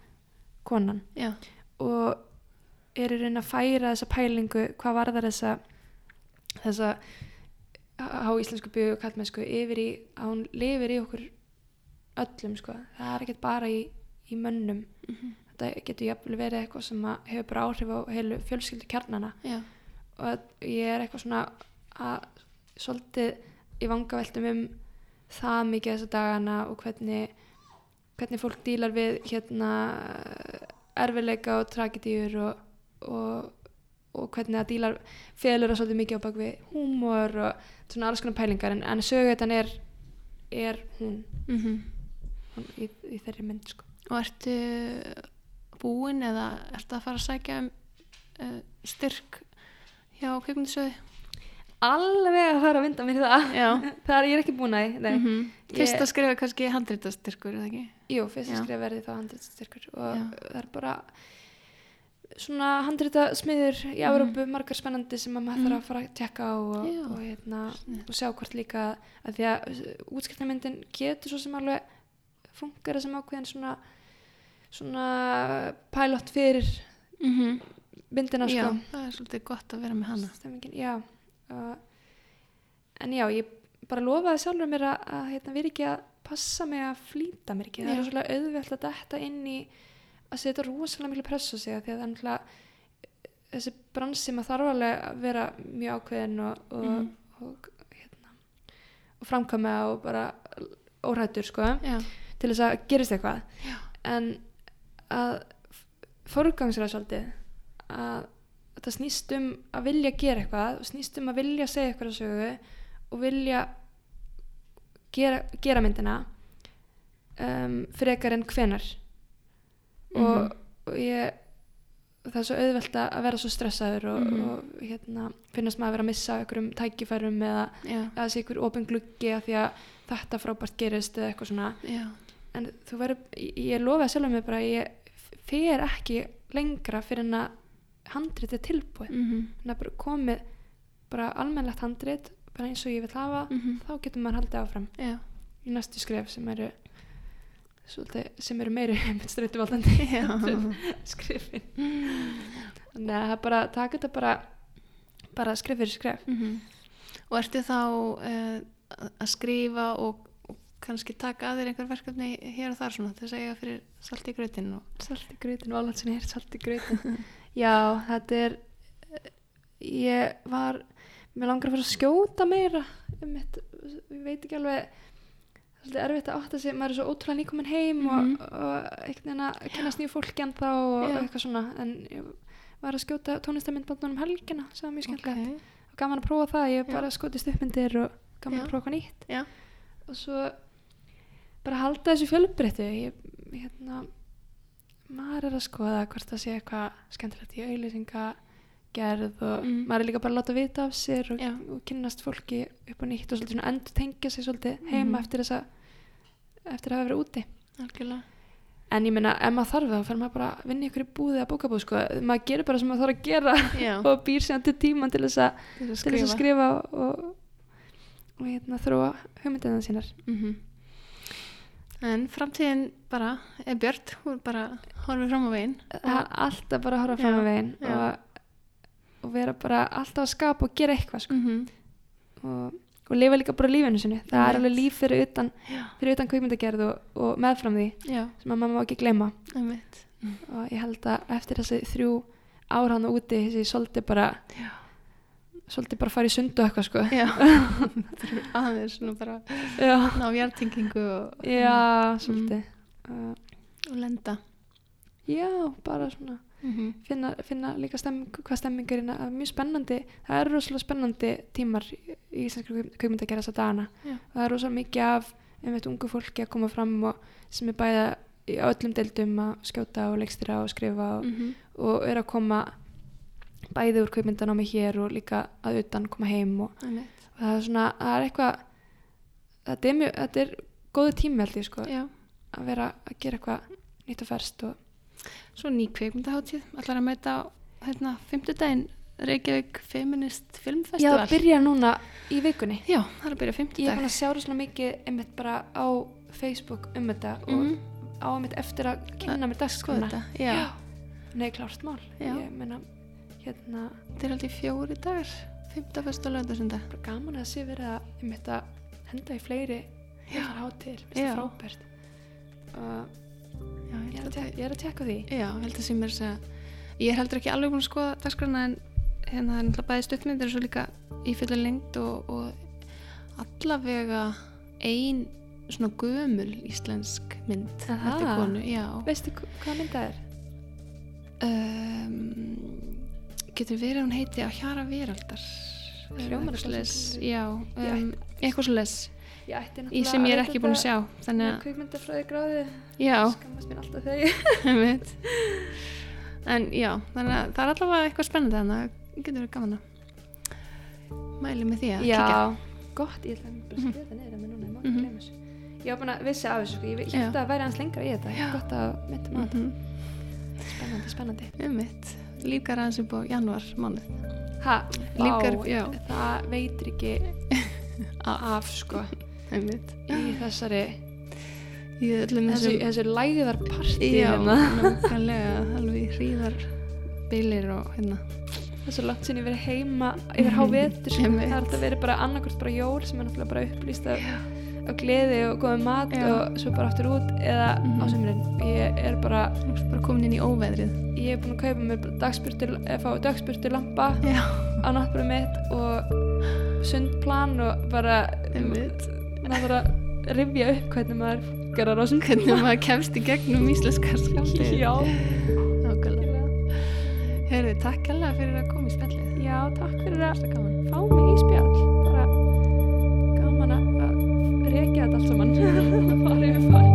konan Já. og er í rauninni að færa þessa pælingu hvað varðar þessa þessa há íslensku byggju og kallmennsku yfir í að hún lifir í okkur öllum sko það er ekkert bara í, í mönnum Mhm. þetta getur jafnvel verið eitthvað sem hefur bara áhrif á heilu fjölskyldu kjarnana Já. og ég er eitthvað svona að svolítið í vangaveltum um það mikið þessa dagana og hvernig hvernig fólk dílar við hérna erfileika og tragedíur og, og, og hvernig það dílar felur það svolítið mikið á bak við húmor og svona alls konar pælingar en, en sögutan er er hún, Mm hún í, í þeirri mynd sko. Og ertu búin eða ertu að fara að sækja um uh, styrk hjá kveikmyndisöði? alveg að fara að vinda mér það er ég er ekki búin að því, nei. Mm Ég- Fyrsta skrifa kannski handritastyrkur, eða ekki? Jú, fyrst Já. að skrifa verði þá handritstyrkur og Já. það er bara svona handrita smiður í Mhm. Európu, margar spennandi sem að maður Mhm. þarf að fara að tekka á og, og, hérna, og sjá hvort líka að því að útskiptamyndin getur svo sem alveg funkar sem ákveðin svona svona pilot fyrir Mm -hmm. myndina Já, sko það er svolítið gott að vera með hana. Stemmingin, já uh, en já, ég bara lofaði sjálfur mér að, að hérna, vera ekki að passa mig að flýta mér ekki það Já. er svolítið auðvelt að detta inn í að setja rosalega miklu pressu á sig af því að það er náttúrulega þessi bransi maður þarf alveg að vera mjög ákveðin og, og, Mhm. og, hérna, og framkvæma og bara óhrættur sko Já. til þess að gerist eitthvað Já. en að forgangsra svolítið að þetta snýst um að vilja gera eitthvað og snýst um að vilja segja eitthvað að sögu og vilja gera, gera myndina um, frekar en hvenar og, Mhm. og ég það er svo auðvelt að vera svo stressaður og, Mhm. og hérna, finnast maður að vera að missa einhverjum tækifærum eða að það sé einhver opin gluggi að því að þetta frábært gerist eða eitthvað svona Já. en þú verður, ég, ég lofaði sjálfum mig bara ég fer ekki lengra fyrir en að handrit er tilbúið Mm -hmm. þannig að bara komið bara almennlegt handrit bara eins og ég vil hafa Mhm. þá getur maður haldið áfram Já. í næstu skref sem eru svolítið, sem eru meiri streytuvaldandi Já. skrifin þannig að það er bara taka þetta bara bara skref fyrir skref Mhm. Og ertu þá uh, að skrifa og kannski taka að þér einhver verkefni hér og þar svona til að eiga fyrir salt í grötin og... salt í grötin ég er salt í grötin já, þetta er ég var mér langar að fara að skjóta meira um mitt, ég veit ekki alveg það er erfitt að átta sig maður er svo ótrúlega nýkomin heim Mhm. og, og einhvern veginn að kennast nýju fólki en þá og Já. eitthvað svona en ég var að skjóta tónlistamindbandunum helgina sem var mjög skemmtilegt Ok. og gaman að prófa það, ég bara skotist uppmyndir og gaman Já. að prófa hvað nýtt Já. og svo bara halda þessu fjölbreyttu hérna maður er að skoða hvort það sé eitthvað skemmtilegt í auðlýsinga gerð og Mm. maður er líka bara að láta vita af sér og, og kynnast fólki upp á nýtt og svolítið endur tengja sig svolítið heima Mhm. eftir þessa eftir að hafa verið úti Algjörlega. en ég meina, ef maður þarf það þá fer maður bara að vinna í ykkur búði að bókabúð sko. maður gerir bara sem maður þarf að gera og býr síðan til tíman til þess að, til að þess að skrifa og, og hérna, þróa hugmyndina sínar Mhm. En framtíðin bara er björt, hún bara horfið fram á veginn. er alltaf bara horfa fram að veginn og, og vera bara alltaf að skapa og gera eitthvað sko. Mm og, og lifa líka bara lífinu sinni það er Einmitt. alveg líf fyrir utan, fyrir utan kvikmyndagerð og, og meðfram því já, sem að maður má ekki gleyma og ég held að eftir þessi þrjú ár hann úti þessi svolítið bara Já. Svolítið bara fara í sundu eitthvað sko. Já, aðeins svona bara já, ná hjartingingu og, já svolítið. Uh, og lenda. já, bara svona Mm -hmm. finna, finna líka stemming, hvað stemming er hérna, það er mjög spennandi það eru rosalega spennandi tímar í í íslenskri kveikmynd að gera þessa dagana. Já. og það er rosalega mikið af einmitt ungu fólki að koma fram og sem er bæða í öllum deildum að skjóta og leikstýra og skrifa og, Mm og er að koma bæði úr kveikmyndanámi hér og líka að utan koma heim og, og það er svona, það er eitthvað þetta er mjög, þetta er góðu tími held ég sko, Já, að vera að gera eitthvað nýtt og ferst og svo ný kveikmyndaháttíð, allar að mæta á hérna, fimmtudaginn Reykjavík Feminist Já, Filmfestival. það byrja núna í vikunni Já, það er að byrja Ég er búin að sjá rosalega mikið einmitt bara á Facebook um þetta og Mhm. á einmitt eftir að kynna mér þetta, já. Nei, klárt mál Já. Ég meina, hérna Þetta er aldrei fjóri dagar, fimmta, fyrsta og löndasunda. gaman að sé verið að einmitt að henda í fleiri þessar hátir, Já. það frábært uh, Já, ég, er að tek- ég er að tekka því Já, ég held að sé mér þess að ég er heldur ekki alveg búin að skoða dagskrana en hérna það er náttúrulega bæði stuttmyndir og svo líka í fullu lengt og, og allavega ein svona gömul íslensk mynd Aha. eftir konu, já Veistu hv- hvað mynd það er? um, getur verið hún heiti að hjara veraldar. Hljómar um, eitthvað svo les í sem ég er ekki búin að sjá þannig að, Kvikmyndafræði gráði Skammast mér alltaf þegar en já, þannig að það er allavega eitthvað spennandi þannig að það getur verið gaman að mæli með því að kíkja. Já, gott, ég ætla að bara Mhm. skrifa þetta niður að mér núna, ég má Mhm. ekki gleyma þessu. Ég var búin að vissi af þessu, sko, ég held að það væri hans lengra í þetta. Gott að mynda maður Mhm. Spennandi, spennandi líkar aðeins upp á janúar mánuð Ha, Líkar, vá, já. það veitir ekki af, sko. Í þessari, í þessu, þessu læðar partí já, hérna. nákvæmlega alveg hríðar bilir og hérna. Það er svo langt sinni verið heima yfir hávetur, sko. Það er alltaf verið bara annarkvort bara jól sem er náttúrulega bara upplýst af, af gleði og góðum mat Já. og svo bara aftur út eða á Mhm. sumrin. Ég er bara bara komin inn í óveðrið. ég er búin að kaupa mér dagspurtur, eða fá dagspurtur lampa já, á náttúrulega mitt og sundplan og bara maður þarf að rifja upp hvernig maður gerar á hvernig sundplan maður kemst í gegnum íslenskar skaldið já, Heyrðu, takk alveg fyrir að koma í spjallið. Já, takk fyrir að fá mig í spjall rekja þetta allt saman.